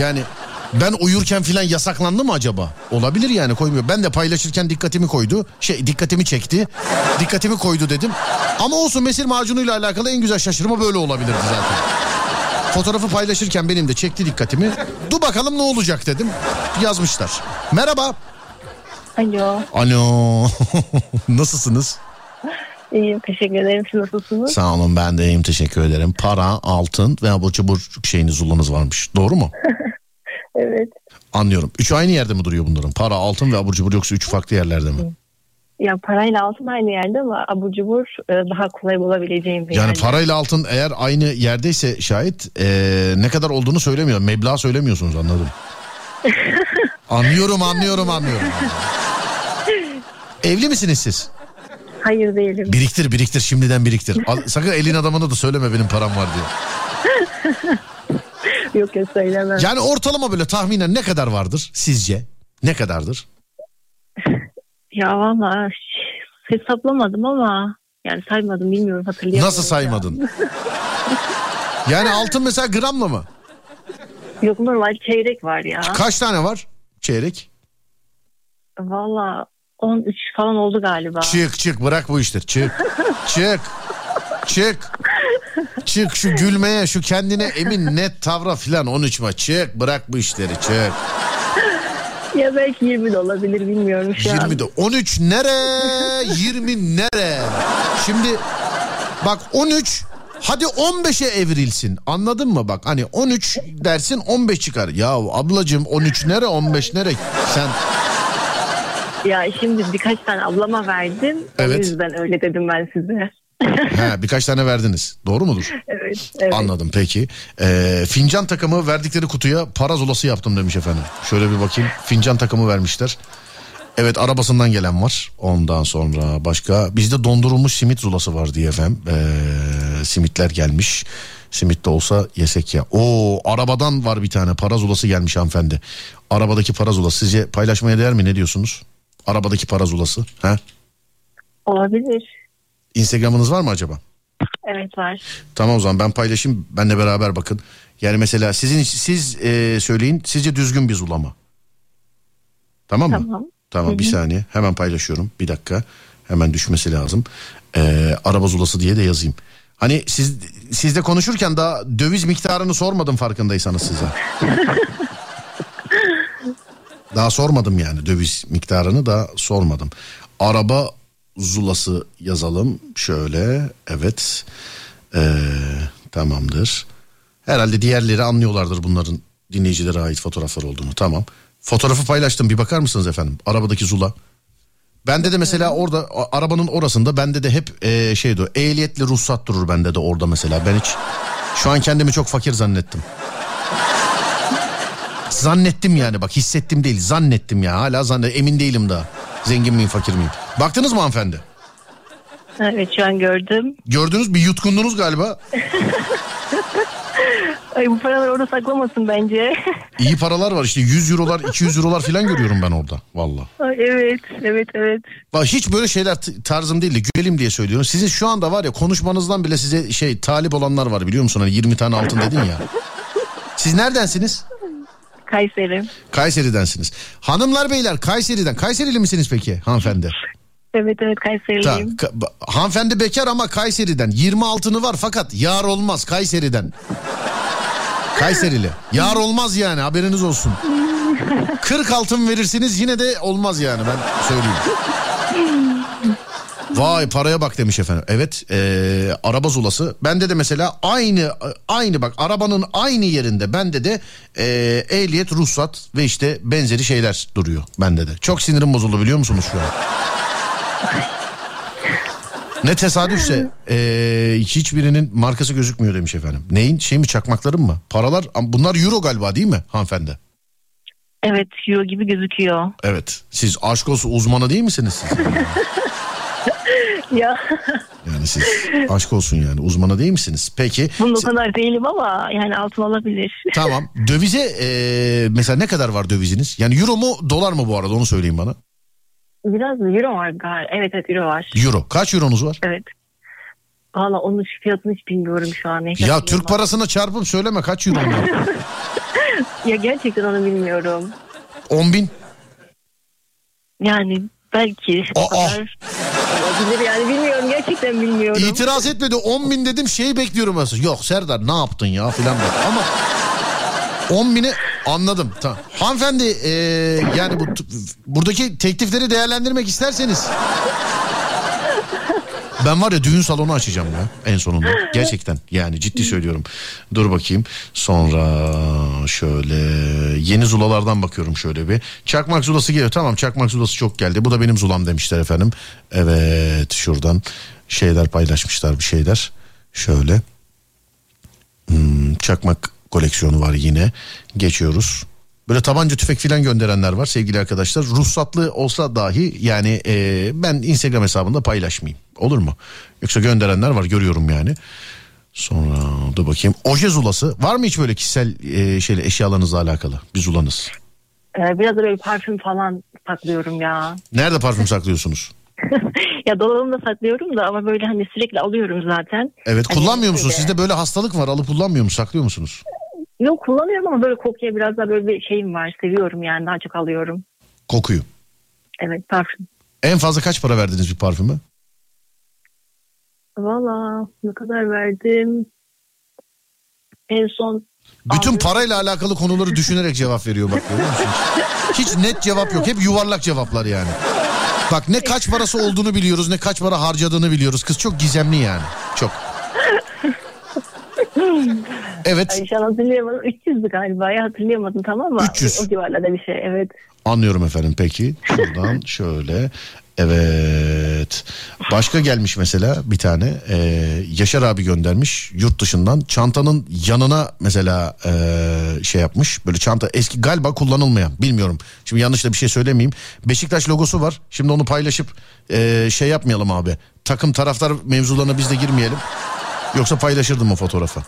yani ben uyurken filan yasaklandı mı acaba? Olabilir yani koymuyor. Ben de paylaşırken dikkatimi koydu. Şey dikkatimi çekti. Dikkatimi koydu dedim. Ama olsun mesir macunuyla alakalı en güzel şaşırma böyle olabilirdi zaten. Fotoğrafı paylaşırken benim de çekti dikkatimi. Dur bakalım ne olacak dedim. Yazmışlar. Merhaba. Alo. Alo. Nasılsınız? İyiyim teşekkür ederim. Siz nasılsınız? Sağ olun ben de iyiyim teşekkür ederim. Para, altın ve abur cubur şeyiniz zullanız varmış. Doğru mu? Evet. Anlıyorum. Üç aynı yerde mi duruyor bunların? Para, altın ve abur cubur yoksa üç farklı yerlerde mi? Ya parayla altın aynı yerde ama abur cubur e, daha kolay bulabileceğim bir Yani yerde. parayla altın eğer aynı yerdeyse şayet eee, ne kadar olduğunu söylemiyor. Meblağ söylemiyorsunuz anladım. anlıyorum anlıyorum anlıyorum. Evli misiniz siz? Hayır değilim. Biriktir biriktir şimdiden biriktir. Sakın elin adamına da söyleme benim param var diye. Yok yok söylemem. Yani ortalama böyle tahminen ne kadar vardır sizce? Ne kadardır? Ya valla hesaplamadım ama yani saymadım bilmiyorum hatırlayamıyorum. Nasıl ya. saymadın? Yani altın mesela gramla mı? Yok normal çeyrek var ya. Kaç tane var? Çeyrek. Valla 13 falan oldu galiba. Çık çık bırak bu işleri çık. çık. Çık. Çık şu gülmeye şu kendine emin net tavra filan 13 ma çık bırak bu işleri çık. Ya belki 20 de olabilir bilmiyorum şu an. 20 de 13 nere 20 nere? Şimdi bak 13 hadi 15'e evrilsin anladın mı bak hani 13 dersin 15 çıkar. Ya ablacığım 13 nere 15 nere sen Ya şimdi birkaç tane ablama verdim. Evet. O yüzden öyle dedim ben size. ha, birkaç tane verdiniz doğru mudur? Evet. Evet. Anladım peki. Ee, fincan takımı verdikleri kutuya para zulası yaptım demiş efendim. Şöyle bir bakayım. Fincan takımı vermişler. Evet arabasından gelen var. Ondan sonra başka bizde dondurulmuş simit zulası var diye efendim. Ee, simitler gelmiş. Simit de olsa yesek ya. Oo arabadan var bir tane para zulası gelmiş hanımefendi. Arabadaki para zulası sizce paylaşmaya değer mi ne diyorsunuz? Arabadaki para zulası. Ha? Olabilir. Instagram'ınız var mı acaba? Evet var. Tamam o zaman ben paylaşayım. Benle beraber bakın. Yani mesela sizin siz e, söyleyin. Sizce düzgün bir zulama. Tamam mı? Tamam. Tamam bir saniye. Hemen paylaşıyorum. Bir dakika. Hemen düşmesi lazım. E, araba zulası diye de yazayım. Hani siz sizle konuşurken daha döviz miktarını sormadım farkındaysanız size. daha sormadım yani döviz miktarını da sormadım. Araba zulası yazalım şöyle evet Ee, tamamdır. Herhalde diğerleri anlıyorlardır bunların dinleyicilere ait fotoğraflar olduğunu tamam. Fotoğrafı paylaştım bir bakar mısınız efendim arabadaki zula. Bende de mesela orada arabanın orasında bende de hep e, şeydi o ehliyetli ruhsat durur bende de orada mesela ben hiç Şu an kendimi çok fakir zannettim. Zannettim yani bak hissettim değil zannettim ya hala zannet emin değilim daha. Zengin miyim fakir miyim? Baktınız mı hanımefendi? Evet şu an gördüm. Gördünüz bir yutkundunuz galiba. Ay bu paraları orada saklamasın bence. İyi paralar var işte 100 eurolar 200 eurolar falan görüyorum ben orada valla. Evet evet evet. Bak hiç böyle şeyler tarzım değil de gülelim diye söylüyorum. Sizin şu anda var ya konuşmanızdan bile size şey talip olanlar var biliyor musun? Hani 20 tane altın dedin ya. Siz neredensiniz? Kayseri. Kayseri'densiniz. Hanımlar beyler Kayseri'den. Kayserili misiniz peki hanımefendi? Evet evet. Kayseriliyim. Ka- ba- hanımefendi bekar ama Kayseri'den. 20 altını var fakat yar olmaz Kayseri'den. Kayserili. Yar olmaz yani haberiniz olsun. 40 altın verirsiniz yine de olmaz yani ben söyleyeyim. Vay paraya bak demiş efendim. Evet eee, araba zulası. Bende de mesela aynı aynı bak arabanın aynı yerinde bende de eee, ehliyet, ruhsat ve işte benzeri şeyler duruyor bende de. Çok sinirim bozuldu biliyor musunuz şu an? Ne tesadüfse eee, hiçbirinin markası gözükmüyor demiş efendim. Neyin şey mi çakmakların mı? Paralar bunlar euro galiba değil mi hanımefendi? Evet euro gibi gözüküyor. Evet. Siz aşk olsun uzmanı değil misiniz siz? Ya Yani siz aşk olsun yani uzmanı değil misiniz? Peki bunun o kadar değilim ama yani altın olabilir. tamam dövize eee, mesela ne kadar var döviziniz? Yani euro mu dolar mı bu arada onu söyleyin bana. Biraz euro var galiba. Evet evet euro var. Euro. Kaç euronuz var? Evet. Valla onun fiyatını hiç bilmiyorum şu an. Ne Ya. Türk parasına çarpıp söyleme kaç euro var? Ya gerçekten onu bilmiyorum. 10 bin. Yani belki o Aa! kadar olabilir yani bilmiyorum gerçekten bilmiyorum. İtiraz etmedi 10 bin dedim şeyi bekliyorum aslında. Yok Serdar ne yaptın ya filan dedi. Ama 10 bini anladım. Tamam. Hanımefendi eee, yani bu buradaki teklifleri değerlendirmek isterseniz ben var ya düğün salonu açacağım ya en sonunda. Gerçekten yani ciddi söylüyorum. Dur bakayım. Sonra şöyle yeni zulalardan bakıyorum şöyle bir. Çakmak zulası geliyor. Tamam çakmak zulası çok geldi. Bu da benim zulam demişler efendim. Evet şuradan şeyler paylaşmışlar bir şeyler. Şöyle. Hmm, çakmak koleksiyonu var yine. Geçiyoruz. Böyle tabanca tüfek filan gönderenler var sevgili arkadaşlar. Ruhsatlı olsa dahi yani e, ben Instagram hesabında paylaşmayayım. Olur mu? Yoksa gönderenler var görüyorum yani. Sonra dur bakayım. Oje zulası var mı hiç böyle kişisel e, şeyle eşyalarınızla alakalı bir zulanız? Ee, biraz da böyle parfüm falan saklıyorum ya. Nerede parfüm saklıyorsunuz? ya dolabımda saklıyorum da ama böyle hani sürekli alıyorum zaten. Evet Hani kullanmıyor musunuz? Sizde böyle hastalık var alıp kullanmıyor musunuz? Saklıyor musunuz? Yok kullanıyorum ama böyle kokuya biraz daha böyle bir şeyim var. Seviyorum yani daha çok alıyorum. Kokuyu. Evet parfüm. En fazla kaç para verdiniz bir parfüme? Valla ne kadar verdim? En son Bütün parayla alakalı konuları düşünerek cevap veriyor bak görüyor musunuz? Hiç net cevap yok. Hep yuvarlak cevaplar yani. Bak ne kaç parası olduğunu biliyoruz ne kaç para harcadığını biliyoruz. Kız çok gizemli yani. Çok. Evet ay, şu an hatırlayamadım. 300'dü galiba ya hatırlayamadım tamam mı? 300. O civarlarda bir şey evet. anlıyorum efendim peki. Şuradan şöyle. Evet. Başka gelmiş mesela bir tane ee, Yaşar abi göndermiş yurt dışından çantanın yanına mesela ee, şey yapmış böyle çanta eski galiba kullanılmayan bilmiyorum şimdi yanlış da bir şey söylemeyeyim Beşiktaş logosu var şimdi onu paylaşıp ee, şey yapmayalım abi takım taraftar mevzularına biz de girmeyelim yoksa paylaşırdım o fotoğrafı.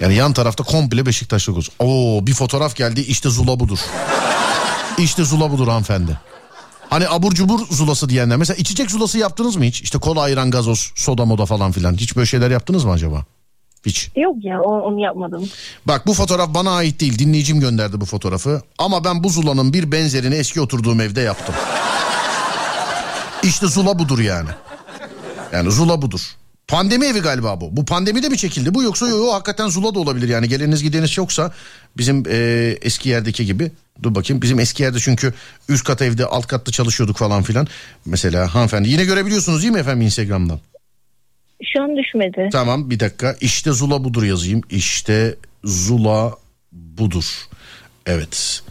Yani yan tarafta komple Beşiktaş logosu. Oo bir fotoğraf geldi işte Zula budur. İşte Zula budur hanımefendi. Hani abur cubur zulası diyenler. Mesela içecek zulası yaptınız mı hiç? İşte kola, ayran, gazoz, soda moda falan filan. Hiç böyle şeyler yaptınız mı acaba? Hiç. Yok ya onu yapmadım. Bak bu fotoğraf bana ait değil. Dinleyicim gönderdi bu fotoğrafı. Ama ben bu zulanın bir benzerini eski oturduğum evde yaptım. İşte zula budur yani. Yani zula budur. Pandemi evi galiba bu. Bu pandemide mi çekildi bu yoksa yok hakikaten zula da olabilir yani. Geleniz gideniniz yoksa bizim e, eski yerdeki gibi. Dur bakayım bizim eski yerde çünkü üst kat evde alt katta çalışıyorduk falan filan. Mesela hanımefendi yine görebiliyorsunuz değil mi efendim Instagram'dan? Şu an düşmedi. Tamam bir dakika. İşte Zula budur yazayım. İşte Zula budur. Evet.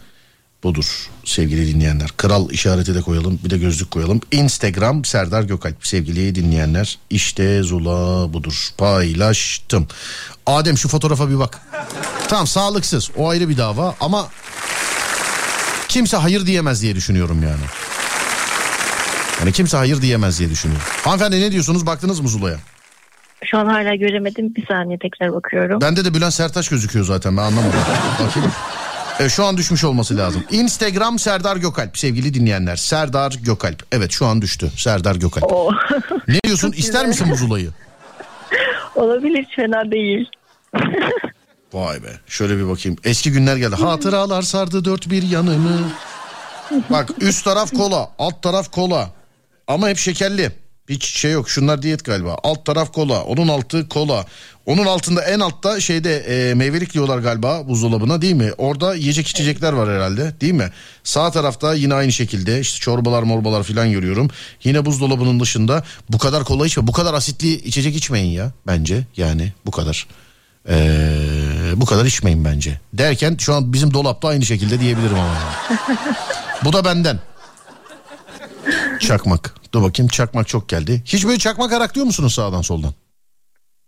budur sevgili dinleyenler. Kral işareti de koyalım bir de gözlük koyalım. Instagram Serdar Gökalp sevgili dinleyenler. İşte Zula budur paylaştım. Adem şu fotoğrafa bir bak. Tamam sağlıksız o ayrı bir dava ama kimse hayır diyemez diye düşünüyorum yani. Yani kimse hayır diyemez diye düşünüyorum. Hanımefendi ne diyorsunuz baktınız mı Zula'ya? Şu an hala göremedim. Bir saniye tekrar bakıyorum. Bende de Bülent Sertaç gözüküyor zaten ben anlamadım. Bakayım. E, şu an düşmüş olması lazım. Instagram Serdar Gökalp sevgili dinleyenler. Serdar Gökalp. Evet şu an düştü. Serdar Gökalp. Oo. Ne diyorsun? Çok İster güzel. misin bu Zula'yı? Olabilir fena değil. Vay be. Şöyle bir bakayım. Eski günler geldi. Hatıralar sardı dört bir yanımı. Bak üst taraf kola, alt taraf kola. Ama hep şekerli. Hiç şey yok. Şunlar diyet galiba. Alt taraf kola, onun altı kola. Onun altında en altta şeyde e, meyvelik diyorlar galiba buzdolabına değil mi? Orada yiyecek içecekler var herhalde değil mi? Sağ tarafta yine aynı şekilde işte çorbalar morbalar falan görüyorum. Yine buzdolabının dışında bu kadar kola içme. Bu kadar asitli içecek içmeyin ya bence yani bu kadar. Ee, bu kadar içmeyin bence. Derken şu an bizim dolapta aynı şekilde diyebilirim ama. Bu da benden. Çakmak. Dur bakayım çakmak çok geldi. Hiç böyle çakmak araklıyor musunuz sağdan soldan?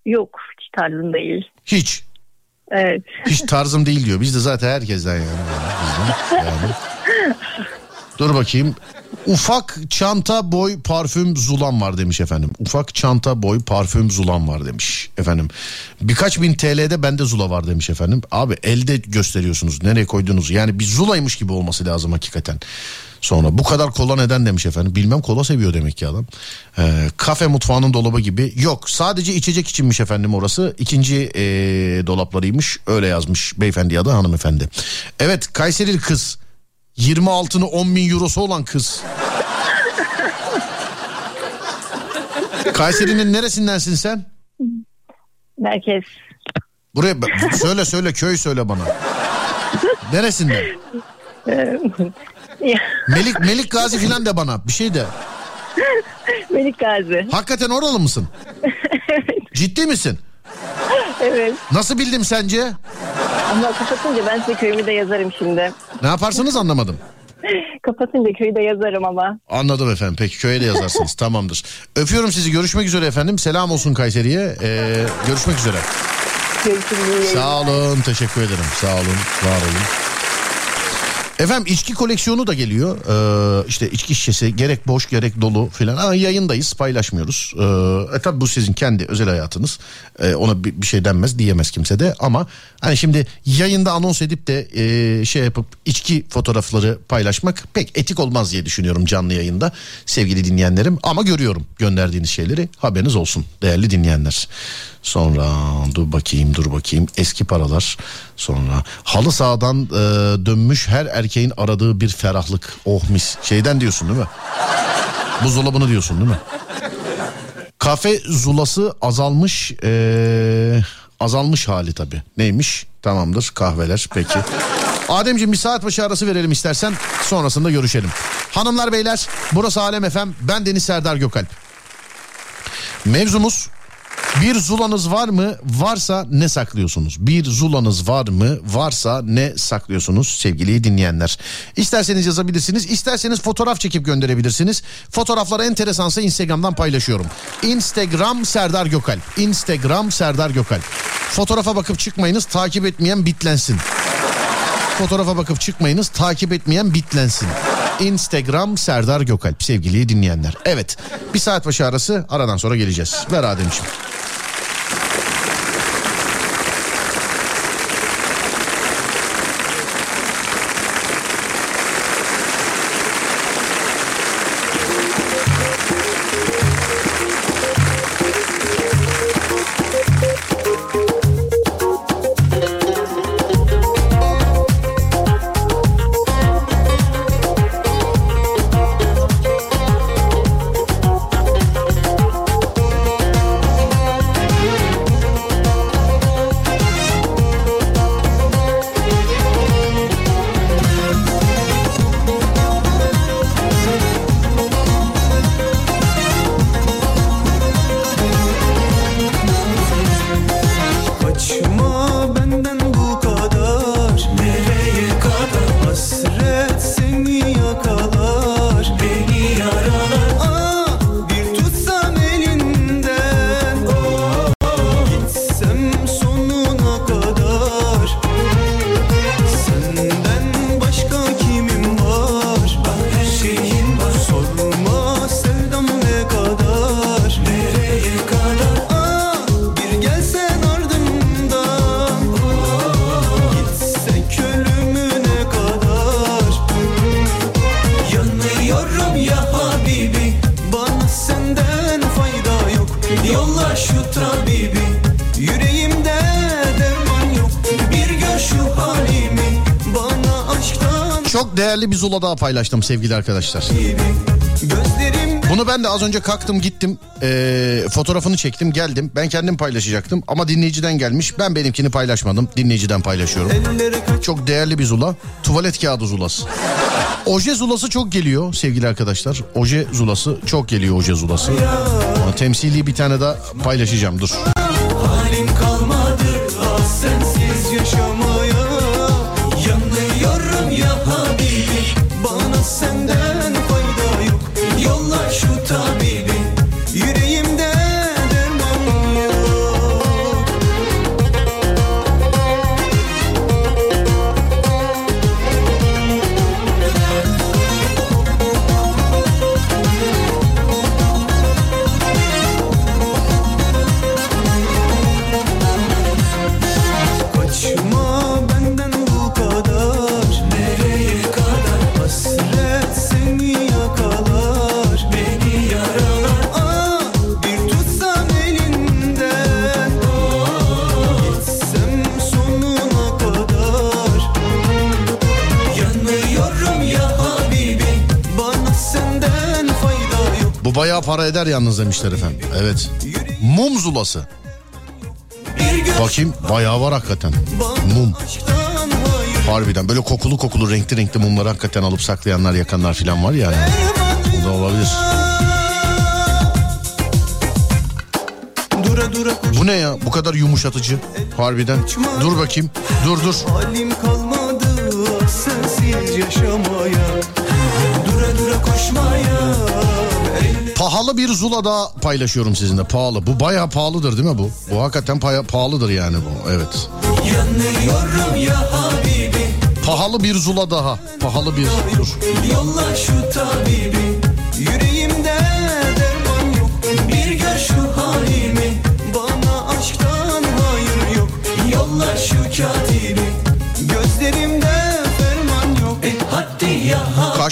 Yok hiç tarzım değil. Hiç. Evet. Hiç tarzım değil diyor. Biz de zaten herkesten yani. Yani. Dur bakayım. Ufak çanta boy parfüm zulam var demiş efendim. Ufak çanta boy parfüm zulam var demiş efendim. Birkaç bin TL'de bende zula var demiş efendim. Abi elde gösteriyorsunuz nereye koydunuz. Yani bir zulaymış gibi olması lazım hakikaten. Sonra bu kadar kola neden demiş efendim. Bilmem kola seviyor demek ki adam. Ee, kafe mutfağının dolabı gibi. Yok sadece içecek içinmiş efendim orası. İkinci ee, dolaplarıymış. Öyle yazmış beyefendi ya da hanımefendi. Evet Kayserili kız. 20 altını 10 bin eurosu olan kız. Kayseri'nin neresindensin sen? Merkez. Buraya söyle söyle köy söyle bana. Neresinden? Melik Melik Gazi filan de bana bir şey de. Melik Gazi. Hakikaten oralı mısın? Ciddi misin? Evet. Nasıl bildim sence? Ama kapatınca ben size köyümü de yazarım şimdi. Ne yaparsınız anlamadım. Kapatınca köyü de yazarım ama. Anladım efendim. Peki köye de yazarsınız. Tamamdır. Öpüyorum sizi. Görüşmek üzere efendim. Selam olsun Kayseri'ye. Ee, görüşmek üzere. Görüşürüz. Sağ olun. Teşekkür ederim. Sağ olun. Var olun. Efendim içki koleksiyonu da geliyor. Ee, işte içki şişesi gerek boş gerek dolu filan. Ama yayındayız paylaşmıyoruz. Ee, e tabi bu sizin kendi özel hayatınız. Ee, ona bir, bir şey denmez diyemez kimse de. Ama hani şimdi yayında anons edip de e, şey yapıp içki fotoğrafları paylaşmak pek etik olmaz diye düşünüyorum canlı yayında. Sevgili dinleyenlerim ama görüyorum gönderdiğiniz şeyleri haberiniz olsun değerli dinleyenler. Sonra dur bakayım dur bakayım. Eski paralar. Sonra halı sahadan e, dönmüş her erkeğin aradığı bir ferahlık. Oh mis. Şeyden diyorsun değil mi? Buzdolabını diyorsun değil mi? Kafe zulası azalmış e, azalmış hali tabi neymiş? Tamamdır. Kahveler. Peki. Ademciğim bir saat başı arası verelim istersen. Sonrasında görüşelim. Hanımlar beyler. Burası Alem FM ben Deniz Serdar Gökalp. Mevzumuz bir zulanız var mı? Varsa ne saklıyorsunuz? Bir zulanız var mı? Varsa ne saklıyorsunuz sevgili dinleyenler? İsterseniz yazabilirsiniz, isterseniz fotoğraf çekip gönderebilirsiniz. Fotoğraflar enteresansa Instagram'dan paylaşıyorum. Instagram Serdar Gökalp. Instagram Serdar Gökalp. Fotoğrafa bakıp çıkmayınız, takip etmeyen bitlensin. Fotoğrafa bakıp çıkmayınız, takip etmeyen bitlensin. Instagram Serdar Gökalp sevgili dinleyenler. Evet bir saat başı arası aradan sonra geleceğiz. Ver Ademciğim. Zula daha paylaştım sevgili arkadaşlar. Bunu ben de az önce kalktım gittim eee, fotoğrafını çektim geldim ben kendim paylaşacaktım ama dinleyiciden gelmiş ben benimkini paylaşmadım dinleyiciden paylaşıyorum. Çok değerli bir zula tuvalet kağıdı zulası. Oje zulası çok geliyor sevgili arkadaşlar. Oje zulası çok geliyor oje zulası. Ama temsili bir tane daha paylaşacağım dur. Para eder yalnız demişler efendim. Evet. Mum zulası. Bakayım bayağı var hakikaten. Mum. Harbiden böyle kokulu kokulu renkli renkli mumları hakikaten alıp saklayanlar yakanlar falan var ya. Yani. Bu da olabilir. Bu ne ya bu kadar yumuşatıcı harbiden. Dur bakayım dur dur. Halim kalmadı sensiz yaşamaya Dura dura koşmaya Pahalı bir zula daha paylaşıyorum sizinle pahalı. Bu bayağı pahalıdır değil mi bu? Bu hakikaten paya- pahalıdır yani bu evet. yanıyorum ya Habibi Pahalı bir zula daha. Pahalı bir dur. Yolla şu tabibi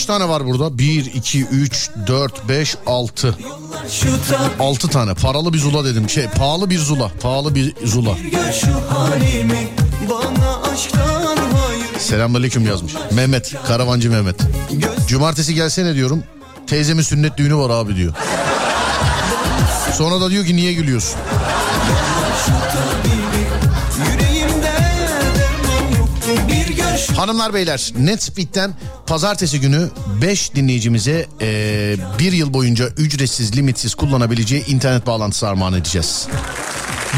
Kaç tane var burada? 1, 2, 3, 4, 5, 6. Yolla şu tabibi 6 tane. Paralı bir zula dedim. Şey pahalı bir zula. Pahalı bir zula. Selamünaleyküm yazmış. Mehmet. Karavancı Mehmet. Cumartesi gelsene diyorum. Teyzemin sünnet düğünü var abi diyor. Sonra da diyor ki niye gülüyorsun? Hanımlar beyler Netspeed'den pazartesi günü 5 dinleyicimize eee, bir yıl boyunca ücretsiz limitsiz kullanabileceği internet bağlantısı armağan edeceğiz.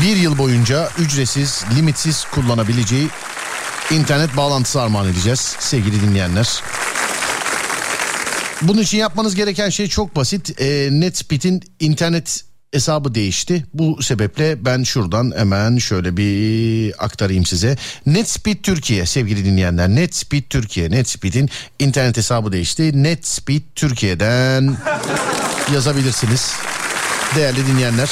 Bir yıl boyunca ücretsiz limitsiz kullanabileceği internet bağlantısı armağan edeceğiz sevgili dinleyenler. Bunun için yapmanız gereken şey çok basit. Ee, Netspeed'in internet hesabı değişti. Bu sebeple ben şuradan hemen şöyle bir aktarayım size. Netspeed Türkiye sevgili dinleyenler. Netspeed Türkiye. Netspeed'in internet hesabı değişti. Netspeed Türkiye'den yazabilirsiniz. Değerli dinleyenler.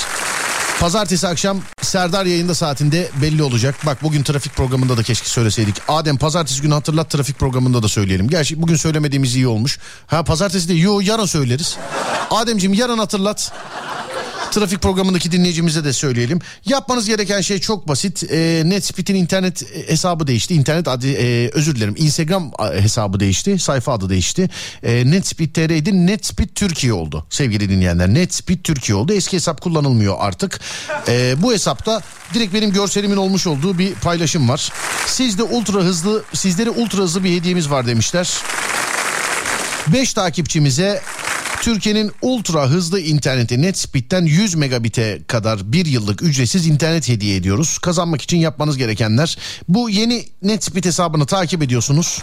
Pazartesi akşam Serdar yayında saatinde belli olacak. Bak bugün trafik programında da keşke söyleseydik. Adem pazartesi günü hatırlat trafik programında da söyleyelim. Gerçi bugün söylemediğimiz iyi olmuş. Ha pazartesi de yo yarın söyleriz. Ademciğim yarın hatırlat. Trafik programındaki dinleyicimize de söyleyelim. Yapmanız gereken şey çok basit. E, Netspeed'in internet hesabı değişti. İnternet adı e, özür dilerim. Instagram hesabı değişti. Sayfa adı değişti. E, Netspeed TR'ydi. Netspeed Türkiye oldu. Sevgili dinleyenler. Netspeed Türkiye oldu. Eski hesap kullanılmıyor artık. E, bu hesapta direkt benim görselimin olmuş olduğu bir paylaşım var. Sizde ultra hızlı sizlere ultra hızlı bir hediyemiz var demişler. 5 takipçimize Türkiye'nin ultra hızlı interneti Netspeed'den 100 megabit'e kadar bir yıllık ücretsiz internet hediye ediyoruz. Kazanmak için yapmanız gerekenler bu yeni Netspeed hesabını takip ediyorsunuz.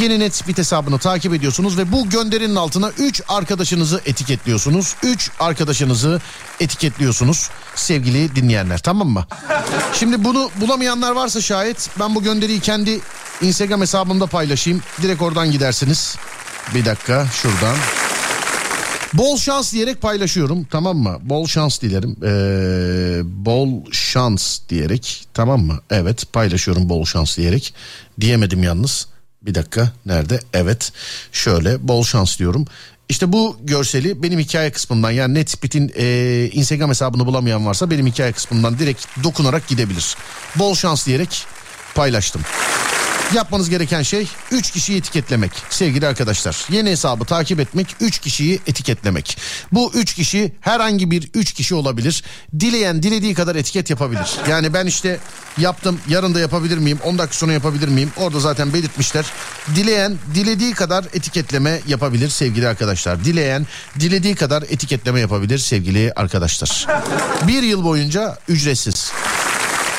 Yeni Netspeed hesabını takip ediyorsunuz ve bu gönderinin altına 3 arkadaşınızı etiketliyorsunuz. 3 arkadaşınızı etiketliyorsunuz sevgili dinleyenler tamam mı? Şimdi bunu bulamayanlar varsa şayet ben bu gönderiyi kendi Instagram hesabımda paylaşayım. Direkt oradan gidersiniz. Bir dakika şuradan. Bol şans diyerek paylaşıyorum tamam mı? Bol şans dilerim. Ee, bol şans diyerek tamam mı? Evet paylaşıyorum bol şans diyerek. Diyemedim yalnız. Bir dakika nerede? Evet şöyle bol şans diyorum. İşte bu görseli benim hikaye kısmından yani Netspit'in e, Instagram hesabını bulamayan varsa benim hikaye kısmından direkt dokunarak gidebilir. Bol şans diyerek paylaştım. Yapmanız gereken şey 3 kişiyi etiketlemek sevgili arkadaşlar. Yeni hesabı takip etmek 3 kişiyi etiketlemek. Bu 3 kişi herhangi bir 3 kişi olabilir. Dileyen dilediği kadar etiket yapabilir. Yani ben işte yaptım yarın da yapabilir miyim 10 dakika sonra yapabilir miyim orada zaten belirtmişler. Dileyen dilediği kadar etiketleme yapabilir sevgili arkadaşlar. Dileyen dilediği kadar etiketleme yapabilir sevgili arkadaşlar. Bir yıl boyunca ücretsiz.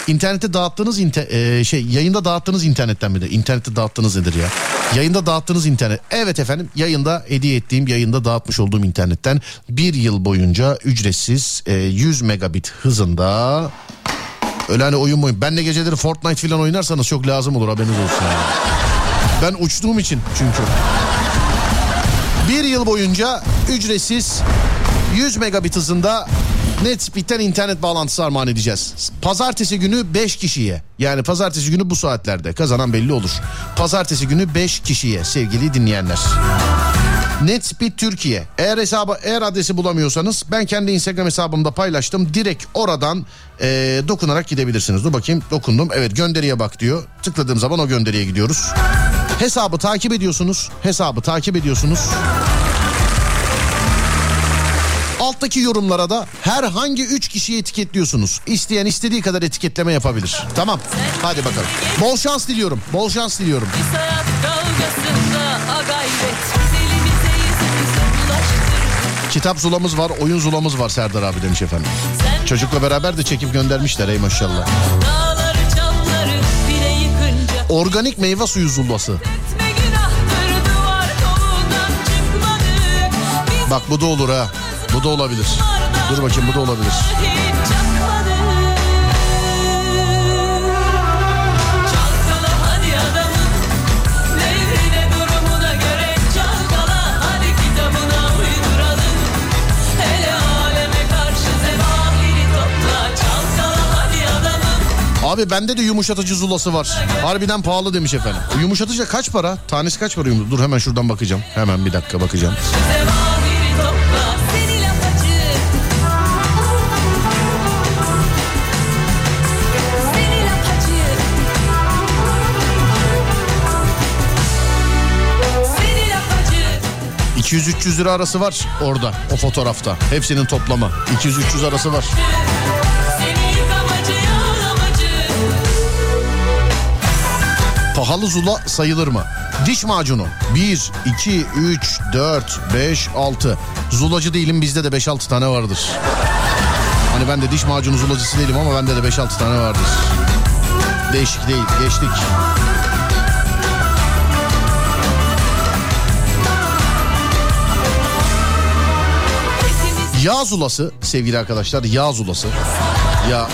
İnternette dağıttığınız inte- e, şey yayında dağıttığınız internetten mi de internette dağıttığınız nedir ya? Yayında dağıttığınız internet. Evet efendim yayında hediye ettiğim yayında dağıtmış olduğum internetten bir yıl boyunca ücretsiz e, 100 megabit hızında öyle hani oyun boyun. Ben de geceleri Fortnite falan oynarsanız çok lazım olur haberiniz olsun. Yani. Ben uçtuğum için çünkü. Bir yıl boyunca ücretsiz 100 megabit hızında Netspeed'den internet bağlantısı armağan edeceğiz. Pazartesi günü 5 kişiye yani pazartesi günü bu saatlerde kazanan belli olur. Pazartesi günü 5 kişiye sevgili dinleyenler. Netspeed Türkiye. Eğer hesabı eğer adresi bulamıyorsanız ben kendi Instagram hesabımda paylaştım. Direkt oradan eee, dokunarak gidebilirsiniz. Dur bakayım dokundum. Evet gönderiye bak diyor. Tıkladığım zaman o gönderiye gidiyoruz. Hesabı takip ediyorsunuz. Hesabı takip ediyorsunuz. Alttaki yorumlara da herhangi 3 kişiyi etiketliyorsunuz. İsteyen istediği kadar etiketleme yapabilir. Tamam. Hadi bakalım. Bol şans diliyorum. Bol şans diliyorum. Biz hayat gayret Kitap zulamız var, oyun zulamız var Serdar abi demiş efendim. Çocukla beraber de çekip göndermişler ey maşallah. Organik meyve suyu zulası. Bak bu da olur ha. Bu da olabilir. Dur bakayım bu da olabilir. Abi bende de yumuşatıcı zulası var. Harbiden pahalı demiş efendim. Yumuşatıcı kaç para? Tanesi kaç para yumuşatıcı? Dur hemen şuradan bakacağım. Hemen bir dakika bakacağım. 200-300 lira arası var orada o fotoğrafta. Hepsinin toplamı. 200-300 arası var. Pahalı zula sayılır mı? Diş macunu 1, 2, 3, 4, 5, 6. Zulacı değilim bizde de 5-6 tane vardır. Hani ben de diş macunu zulacısı değilim ama bende de 5-6 tane vardır. Değişik değil geçtik. Yağ zulası sevgili arkadaşlar yağ zulası. Ya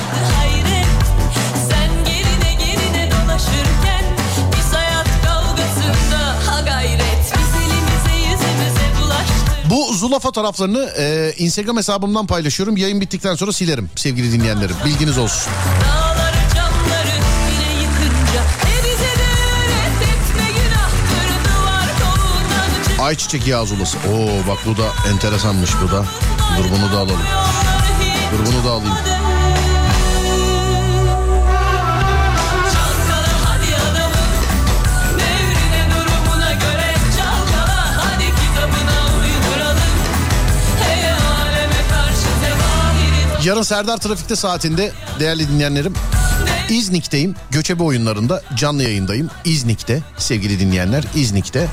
Bu Zula fotoğraflarını e, Instagram hesabımdan paylaşıyorum. Yayın bittikten sonra silerim sevgili dinleyenlerim. Bilginiz olsun. Ayçiçek yağı zulası. Oo bak bu da enteresanmış bu da. Dur bunu da alalım. Dur bunu da alayım. Yarın Serdar Trafik'te saatinde değerli dinleyenlerim İznik'teyim. Göçebe oyunlarında canlı yayındayım. İznik'te sevgili dinleyenler İznik'te.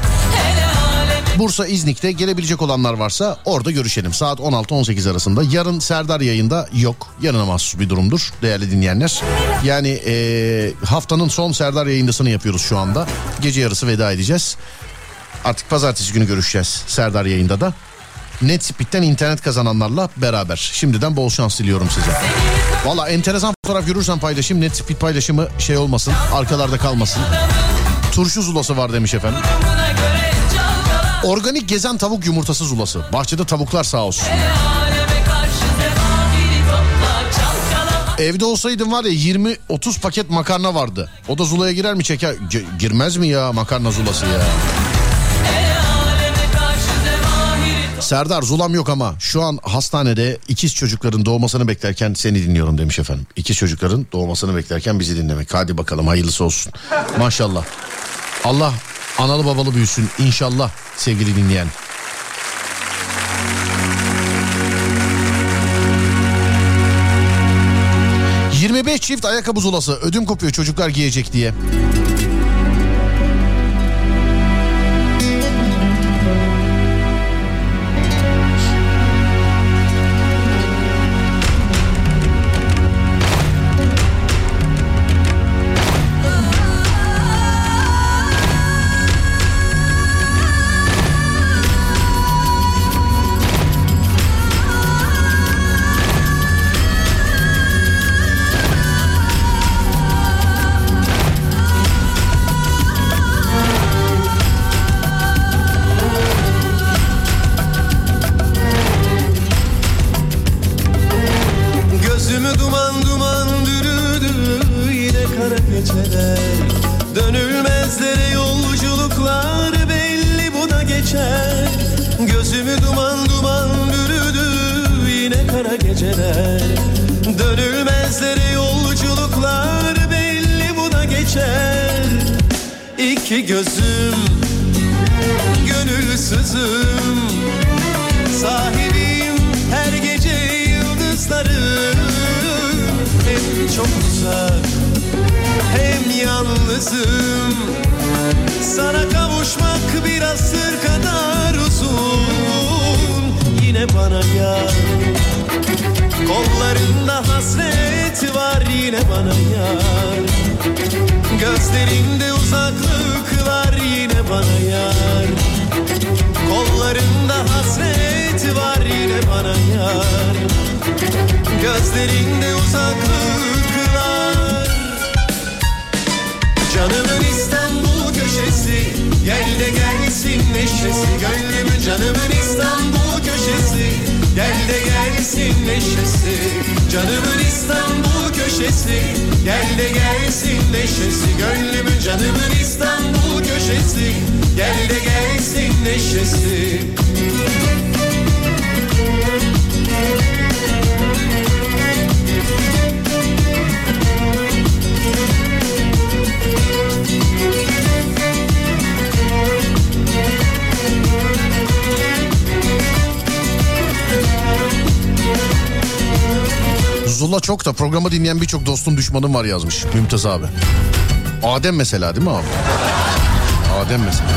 Bursa İznik'te gelebilecek olanlar varsa orada görüşelim. Saat 16-18 arasında. Yarın Serdar yayında yok. Yarına mahsus bir durumdur değerli dinleyenler. Yani eee, haftanın son Serdar yayındasını yapıyoruz şu anda. Gece yarısı veda edeceğiz. Artık pazartesi günü görüşeceğiz Serdar yayında da. Netspeed'den internet kazananlarla beraber. Şimdiden bol şans diliyorum size. Valla enteresan fotoğraf görürsen paylaşayım. Netspeed paylaşımı şey olmasın. Arkalarda kalmasın. Turşu zulası var demiş efendim. Organik gezen tavuk yumurtası zulası. Bahçede tavuklar sağ olsun. Evde olsaydım var ya 20-30 paket makarna vardı. O da zulaya girer mi çeker? Ge- girmez mi ya makarna zulası ya? Serdar Zulam yok ama şu an hastanede ikiz çocukların doğmasını beklerken seni dinliyorum demiş efendim. İkiz çocukların doğmasını beklerken bizi dinlemek. Hadi bakalım hayırlısı olsun. Maşallah. Allah analı babalı büyüsün inşallah sevgili dinleyen. ...25 çift ayakkabı zulası ödüm kopuyor çocuklar giyecek diye. Dostum düşmanım var yazmış Mümtaz abi. Adem mesela değil mi abi? Adem mesela.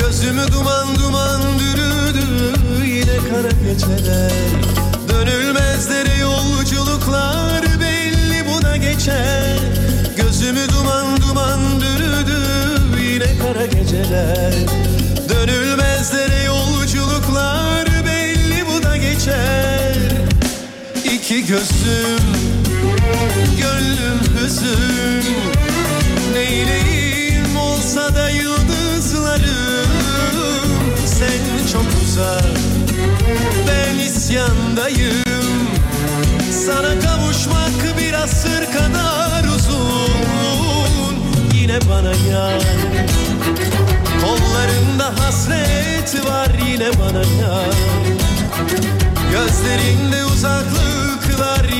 Gözümü duman duman bürüdü yine kara geceler gözüm gönlüm hüzün. Neyleyim olsa da yıldızlarım. Sen çok uzak ben isyandayım. Sana kavuşmak bir asır kadar uzun. Yine bana yar. Kollarında hasret var yine bana yar. Gözlerinde uzaklıklar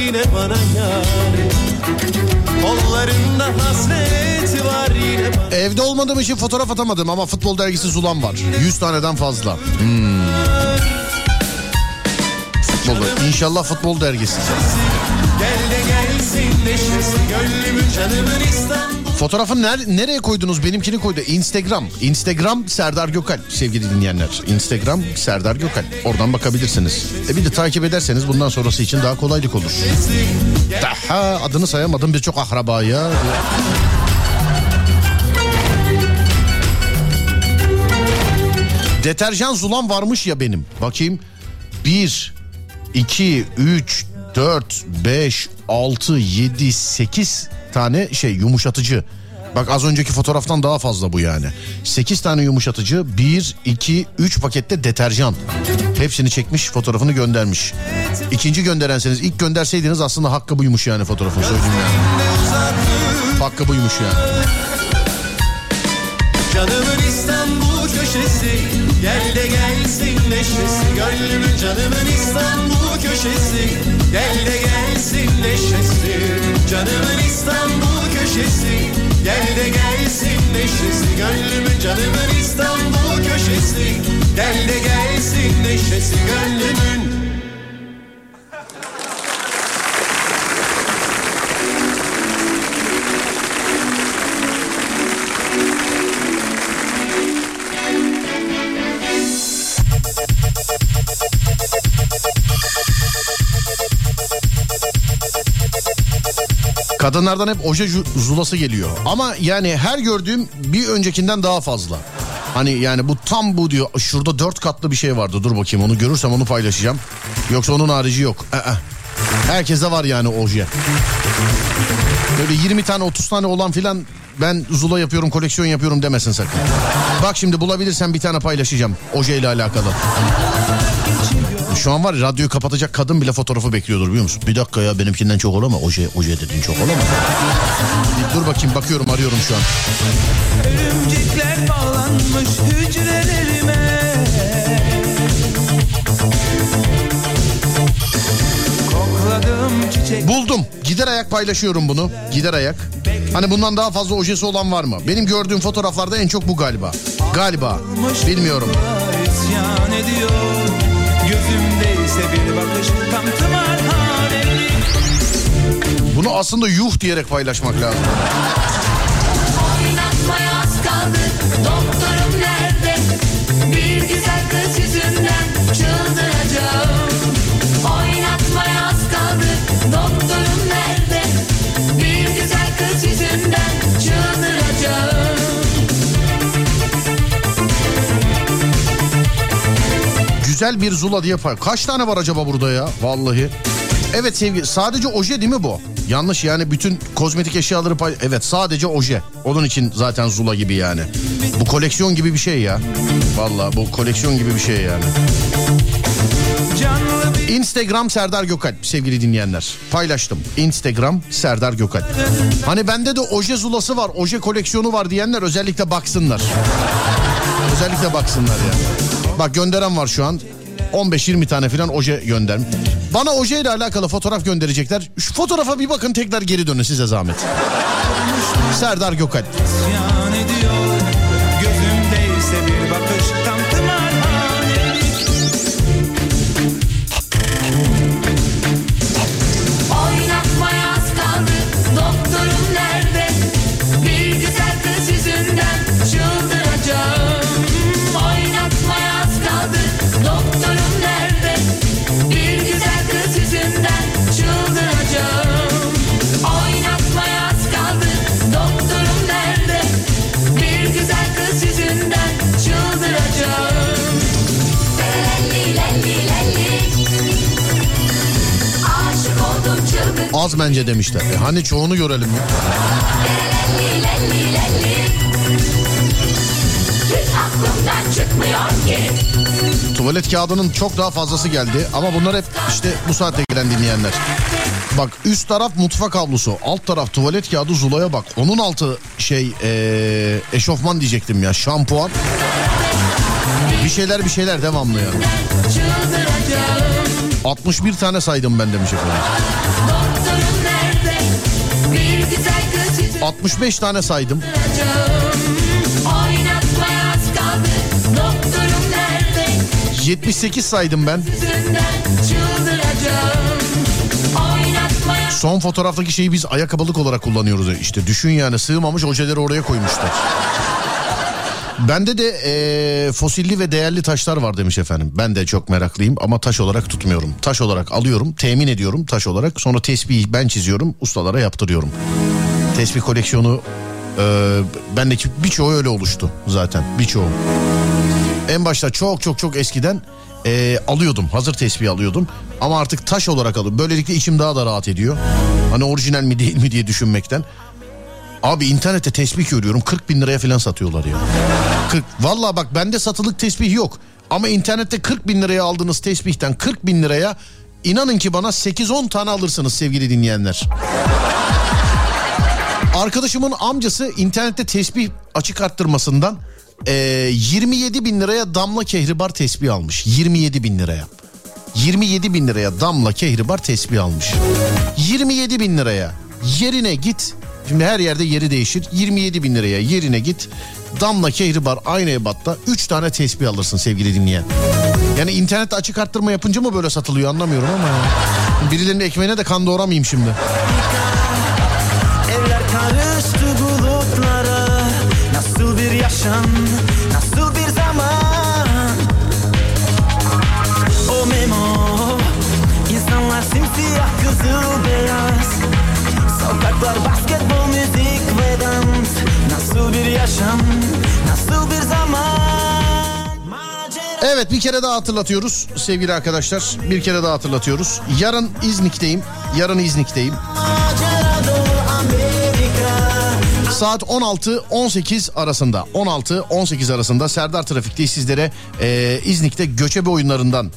yine bana yar Kollarında hasret var yine bana Evde olmadığım için fotoğraf atamadım ama futbol dergisi Zulan var. 100 taneden fazla. Hmm. Futbol, İnşallah futbol dergisi. Gel de gelsin neşesi Gönlümün canımın İstanbul Fotoğrafı ner- nereye koydunuz? Benimkini koydu. Instagram. Instagram Serdar Gökal sevgili dinleyenler. Instagram Serdar Gökal. Oradan bakabilirsiniz. E bir de takip ederseniz bundan sonrası için daha kolaylık olur. Daha adını sayamadım birçok akrabaya. Deterjan zulam varmış ya benim. Bakayım. 1, 2, 3, 4, 5, 6, 7, 8 tane şey yumuşatıcı. Bak az önceki fotoğraftan daha fazla bu yani. 8 tane yumuşatıcı, 1, 2, 3 pakette deterjan. Hepsini çekmiş, fotoğrafını göndermiş. İkinci gönderenseniz ilk gönderseydiniz aslında hakkı buymuş yani fotoğrafın söyleyeyim yani. Hakkı buymuş yani. Canımın İstanbul köşesi Gel de gelsin neşesi Gönlümün canımın İstanbul köşesi. Gel de gelsin neşesi Canımın İstanbul köşesi. Gel de gelsin neşesi Gönlümün canımın İstanbul köşesi. Gel de gelsin neşesi Gönlümün Kadınlardan hep oje zulası geliyor. Ama yani her gördüğüm bir öncekinden daha fazla. Hani yani bu tam bu diyor. Şurada dört katlı bir şey vardı. Dur bakayım onu görürsem onu paylaşacağım. Yoksa onun harici yok. Aa. Herkeste var yani oje. Böyle 20 tane 30 tane olan filan ben zula yapıyorum koleksiyon yapıyorum demesin sakın. Bak şimdi bulabilirsen bir tane paylaşacağım oje ile alakalı. Şu an var radyoyu kapatacak kadın bile fotoğrafı bekliyordur biliyor musun? Bir dakika ya benimkinden çok olama oje, oje dedin çok olama. Dur bakayım bakıyorum arıyorum şu an. Örümcekler bağlanmış hücrelerime Buldum. Gider ayak paylaşıyorum bunu. Gider ayak. Hani bundan daha fazla ojesi olan var mı? Benim gördüğüm fotoğraflarda en çok bu galiba. Galiba. Bilmiyorum. isyan ediyor Gözümde ise bir bakış tam tımarhaneli Bunu aslında yuh diyerek paylaşmak lazım. Oynatmaya az kaldı Doktorum nerede Bir güzel kız yüzünden Çıldıracağım Güzel bir zula diye pay. Kaç tane var acaba burada ya? Vallahi. Evet sevgili sadece oje değil mi bu? Yanlış yani bütün kozmetik eşyaları pay... Evet sadece oje. Onun için zaten zula gibi yani. Bu koleksiyon gibi bir şey ya. Vallahi bu koleksiyon gibi bir şey yani. Instagram Serdar Gökalp sevgili dinleyenler. Paylaştım. Instagram Serdar Gökalp. Hani bende de oje zulası var, oje koleksiyonu var diyenler özellikle baksınlar. Özellikle baksınlar ya. Bak gönderen var şu an. 15-20 tane falan oje gönder. Bana oje ile alakalı fotoğraf gönderecekler. Şu fotoğrafa bir bakın tekrar geri dönün size zahmet. Serdar Gökalp. Az bence demişler. E hani çoğunu görelim ya. Tuvalet kağıdının çok daha fazlası geldi ama bunlar hep işte bu saatte gelen dinleyenler. Bak üst taraf mutfak havlusu, alt taraf tuvalet kağıdı Zula'ya bak. Onun altı şey eee, eşofman diyecektim ya şampuan. Bir şeyler bir şeyler devamlı yani. Çıldıracağım 61 tane saydım ben demiş efendim. Doktorum nerede Bir güzel kız yüzünden 65 tane saydım. Doktorum nerede 78 saydım ben. Son fotoğraftaki şeyi biz ayakkabılık olarak kullanıyoruz. İşte düşün yani sığmamış ojeleri oraya koymuşlar. Bende de eee, fosilli ve değerli taşlar var demiş efendim. Ben de çok meraklıyım ama taş olarak tutmuyorum. Taş olarak alıyorum, temin ediyorum taş olarak. Sonra tesbih ben çiziyorum, ustalara yaptırıyorum. Tesbih koleksiyonu eee bendeki birçoğu öyle oluştu zaten birçoğu. En başta çok çok çok eskiden eee, alıyordum. Hazır tesbih alıyordum. Ama artık taş olarak alıyorum. Böylelikle içim daha da rahat ediyor. Hani orijinal mi değil mi diye düşünmekten. Abi internette tesbih görüyorum 40 bin liraya falan satıyorlar ya. 40. Valla bak bende satılık tesbih yok. Ama internette 40 bin liraya aldığınız tesbihten 40 bin liraya inanın ki bana 8-10 tane alırsınız sevgili dinleyenler. Arkadaşımın amcası internette tesbih açık arttırmasından e, 27 bin liraya damla kehribar tesbih almış. 27 bin liraya. 27 bin liraya damla kehribar tesbih almış. 27 bin liraya yerine git. Şimdi her yerde yeri değişir. 27 bin liraya yerine git. Damla kehribar aynı ebatta 3 tane tesbih alırsın sevgili dinleyen. Yani internette açık arttırma yapınca mı böyle satılıyor anlamıyorum ama. Birilerinin ekmeğine de kan doğramayayım şimdi. Evler karıştı bulutlara Nasıl bir yaşam, nasıl bir zaman O memo İnsanlar simsiyah kızıl beyaz Sokaklar basketbol, yaşam, nasıl bir zaman Evet bir kere daha hatırlatıyoruz sevgili arkadaşlar. Bir kere daha hatırlatıyoruz. Yarın İznik'teyim. Yarın İznik'teyim. Saat 16-18 arasında 16-18 arasında Serdar Trafik'te sizlere e, İznik'te göçebe oyunlarından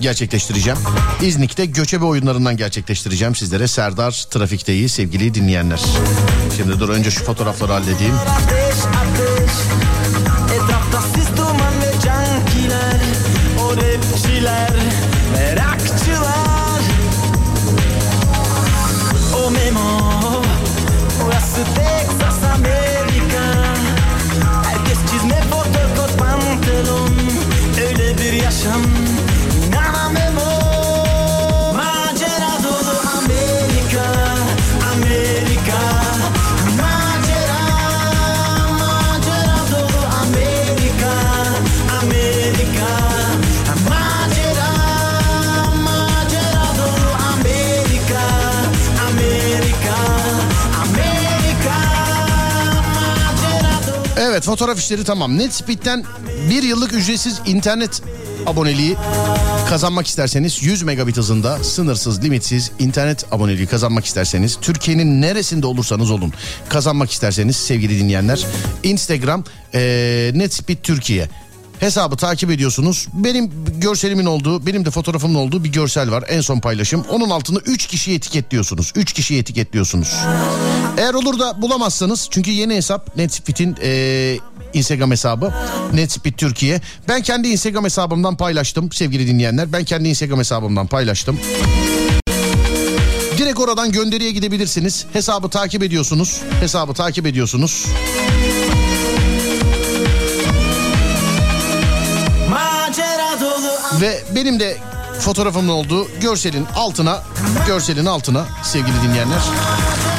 gerçekleştireceğim. İznik'te göçebe oyunlarından gerçekleştireceğim sizlere Serdar Trafik'teyi sevgili dinleyenler. Şimdi dur önce şu fotoğrafları halledeyim. Texas Amerika Herkes çizme foto kot pantolon Öyle bir yaşam fotoğraf işleri tamam. Netspeed'den bir yıllık ücretsiz internet aboneliği kazanmak isterseniz 100 megabit hızında sınırsız limitsiz internet aboneliği kazanmak isterseniz Türkiye'nin neresinde olursanız olun kazanmak isterseniz sevgili dinleyenler Instagram eee Netspeed Türkiye Hesabı takip ediyorsunuz. Benim görselimin olduğu, benim de fotoğrafımın olduğu bir görsel var. En son paylaşım. Onun altını 3 kişiyi etiketliyorsunuz. 3 kişiyi etiketliyorsunuz. Eğer olur da bulamazsanız çünkü yeni hesap Netspeed'in eee, Instagram hesabı Netspeed Türkiye. Ben kendi Instagram hesabımdan paylaştım sevgili dinleyenler. Ben kendi Instagram hesabımdan paylaştım. Direkt oradan gönderiye gidebilirsiniz. Hesabı takip ediyorsunuz. Hesabı takip ediyorsunuz. Ve benim de fotoğrafımın olduğu görselin altına görselin altına sevgili dinleyenler.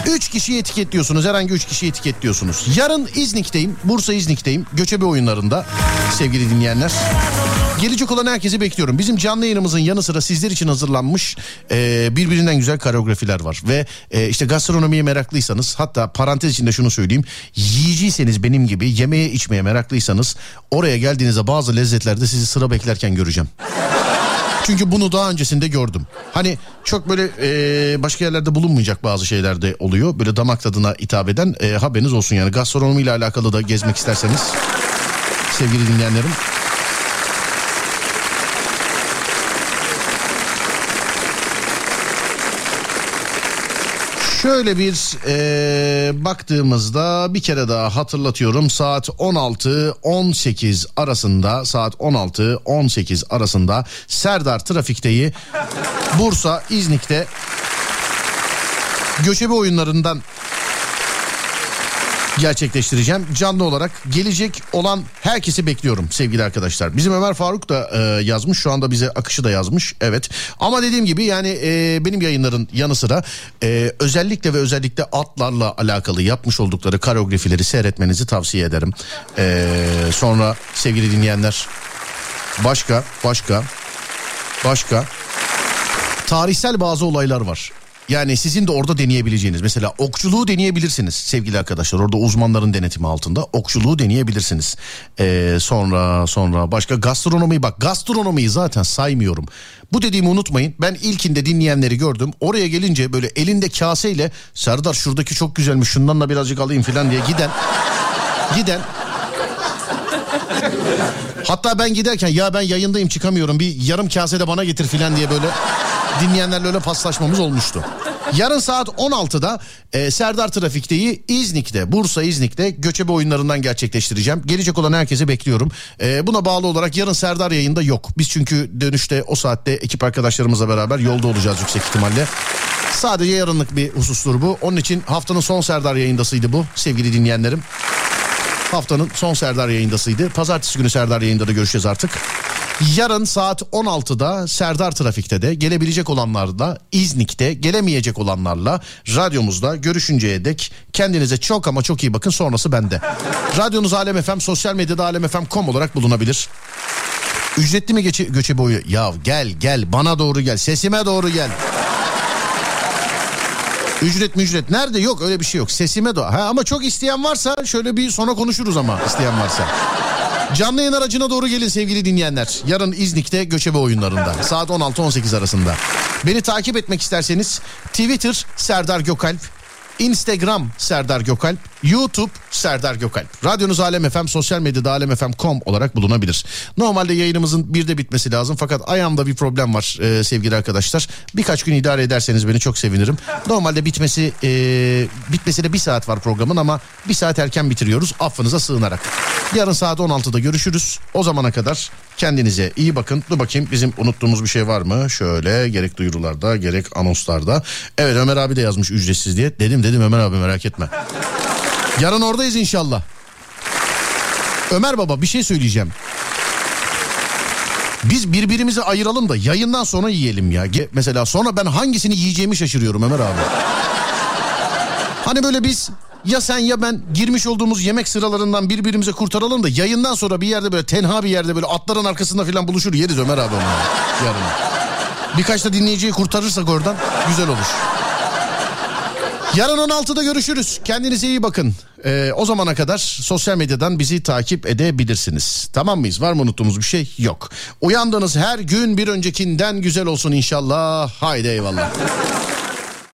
Üç kişiyi etiketliyorsunuz. Herhangi üç kişiyi etiketliyorsunuz. Yarın İznik'teyim. Bursa İznik'teyim. Göçebe oyunlarında sevgili dinleyenler. Gelecek olan herkesi bekliyorum. Bizim canlı yayınımızın yanı sıra sizler için hazırlanmış e, birbirinden güzel koreografiler var. Ve e, işte gastronomiye meraklıysanız hatta parantez içinde şunu söyleyeyim. Yiyiciyseniz benim gibi yemeğe içmeye meraklıysanız oraya geldiğinizde bazı lezzetlerde sizi sıra beklerken göreceğim. Çünkü bunu daha öncesinde gördüm. Hani çok böyle e, başka yerlerde bulunmayacak bazı şeyler de oluyor. Böyle damak tadına hitap eden e, haberiniz olsun yani. Gastronomi ile alakalı da gezmek isterseniz sevgili dinleyenlerim. Şöyle bir e, baktığımızda bir kere daha hatırlatıyorum. Saat 16-18 arasında saat 16-18 arasında Serdar Trafik'teyi Bursa İznik'te göçebe oyunlarından gerçekleştireceğim. Canlı olarak gelecek olan herkesi bekliyorum sevgili arkadaşlar. Bizim Ömer Faruk da e, yazmış şu anda bize akışı da yazmış evet. Ama dediğim gibi yani e, benim yayınların yanı sıra e, özellikle ve özellikle atlarla alakalı yapmış oldukları koreografileri seyretmenizi tavsiye ederim. E, sonra sevgili dinleyenler başka başka başka tarihsel bazı olaylar var. Yani sizin de orada deneyebileceğiniz mesela okçuluğu deneyebilirsiniz sevgili arkadaşlar. Orada uzmanların denetimi altında okçuluğu deneyebilirsiniz. Ee, sonra sonra başka gastronomiyi bak gastronomiyi zaten saymıyorum. Bu dediğimi unutmayın. Ben ilkinde dinleyenleri gördüm. Oraya gelince böyle elinde kaseyle Serdar şuradaki çok güzelmiş şundan da birazcık alayım falan diye giden giden Hatta ben giderken ya ben yayındayım çıkamıyorum bir yarım kase de bana getir filan diye böyle dinleyenlerle öyle paslaşmamız olmuştu. Yarın saat 16'da e, Serdar Trafik'teyi İznik'te, Bursa İznik'te göçebe oyunlarından gerçekleştireceğim. Gelecek olan herkese bekliyorum. E, buna bağlı olarak yarın Serdar yayında yok. Biz çünkü dönüşte o saatte ekip arkadaşlarımızla beraber yolda olacağız yüksek ihtimalle. Sadece yarınlık bir husustur bu. Onun için haftanın son Serdar yayındasıydı bu sevgili dinleyenlerim. Haftanın son Serdar yayındasıydı. Pazartesi günü Serdar yayında da görüşeceğiz artık. Yarın saat 16'da Serdar Trafik'te de gelebilecek olanlarla İznik'te gelemeyecek olanlarla radyomuzda görüşünceye dek kendinize çok ama çok iyi bakın sonrası bende. Radyonuz Alem FM sosyal medyada alemfm.com olarak bulunabilir. Ücretli mi geçe, göçebe boyu? Ya gel gel bana doğru gel sesime doğru gel. Ücret mi ücret? Nerede? Yok öyle bir şey yok. Sesime de. Ha, ama çok isteyen varsa şöyle bir sonra konuşuruz ama isteyen varsa. Canlı yayın aracına doğru gelin sevgili dinleyenler. Yarın İznik'te göçebe oyunlarında. Saat 16-18 arasında. Beni takip etmek isterseniz Twitter Serdar Gökalp. Instagram Serdar Gökalp, YouTube Serdar Gökalp. Radyonuz Alem FM, sosyal medyada alemfm.com olarak bulunabilir. Normalde yayınımızın bir de bitmesi lazım fakat ayağımda bir problem var e, sevgili arkadaşlar. Birkaç gün idare ederseniz beni çok sevinirim. Normalde bitmesi e, bitmesine bir saat var programın ama bir saat erken bitiriyoruz affınıza sığınarak. Yarın saat 16'da görüşürüz. O zamana kadar kendinize iyi bakın. Dur bakayım bizim unuttuğumuz bir şey var mı? Şöyle gerek duyurularda gerek anonslarda. Evet Ömer abi de yazmış ücretsiz diye. Dedim dedim Ömer abi merak etme. Yarın oradayız inşallah. Ömer baba bir şey söyleyeceğim. Biz birbirimizi ayıralım da yayından sonra yiyelim ya. Mesela sonra ben hangisini yiyeceğimi şaşırıyorum Ömer abi. Hani böyle biz ya sen ya ben girmiş olduğumuz yemek sıralarından birbirimize kurtaralım da yayından sonra bir yerde böyle tenha bir yerde böyle atların arkasında falan buluşur yeriz Ömer abi onu yarın. Birkaç da dinleyiciyi kurtarırsak oradan güzel olur. Yarın 16'da görüşürüz. Kendinize iyi bakın. Ee, o zamana kadar sosyal medyadan bizi takip edebilirsiniz. Tamam mıyız? Var mı unuttuğumuz bir şey? Yok. Uyandığınız her gün bir öncekinden güzel olsun inşallah. Haydi eyvallah.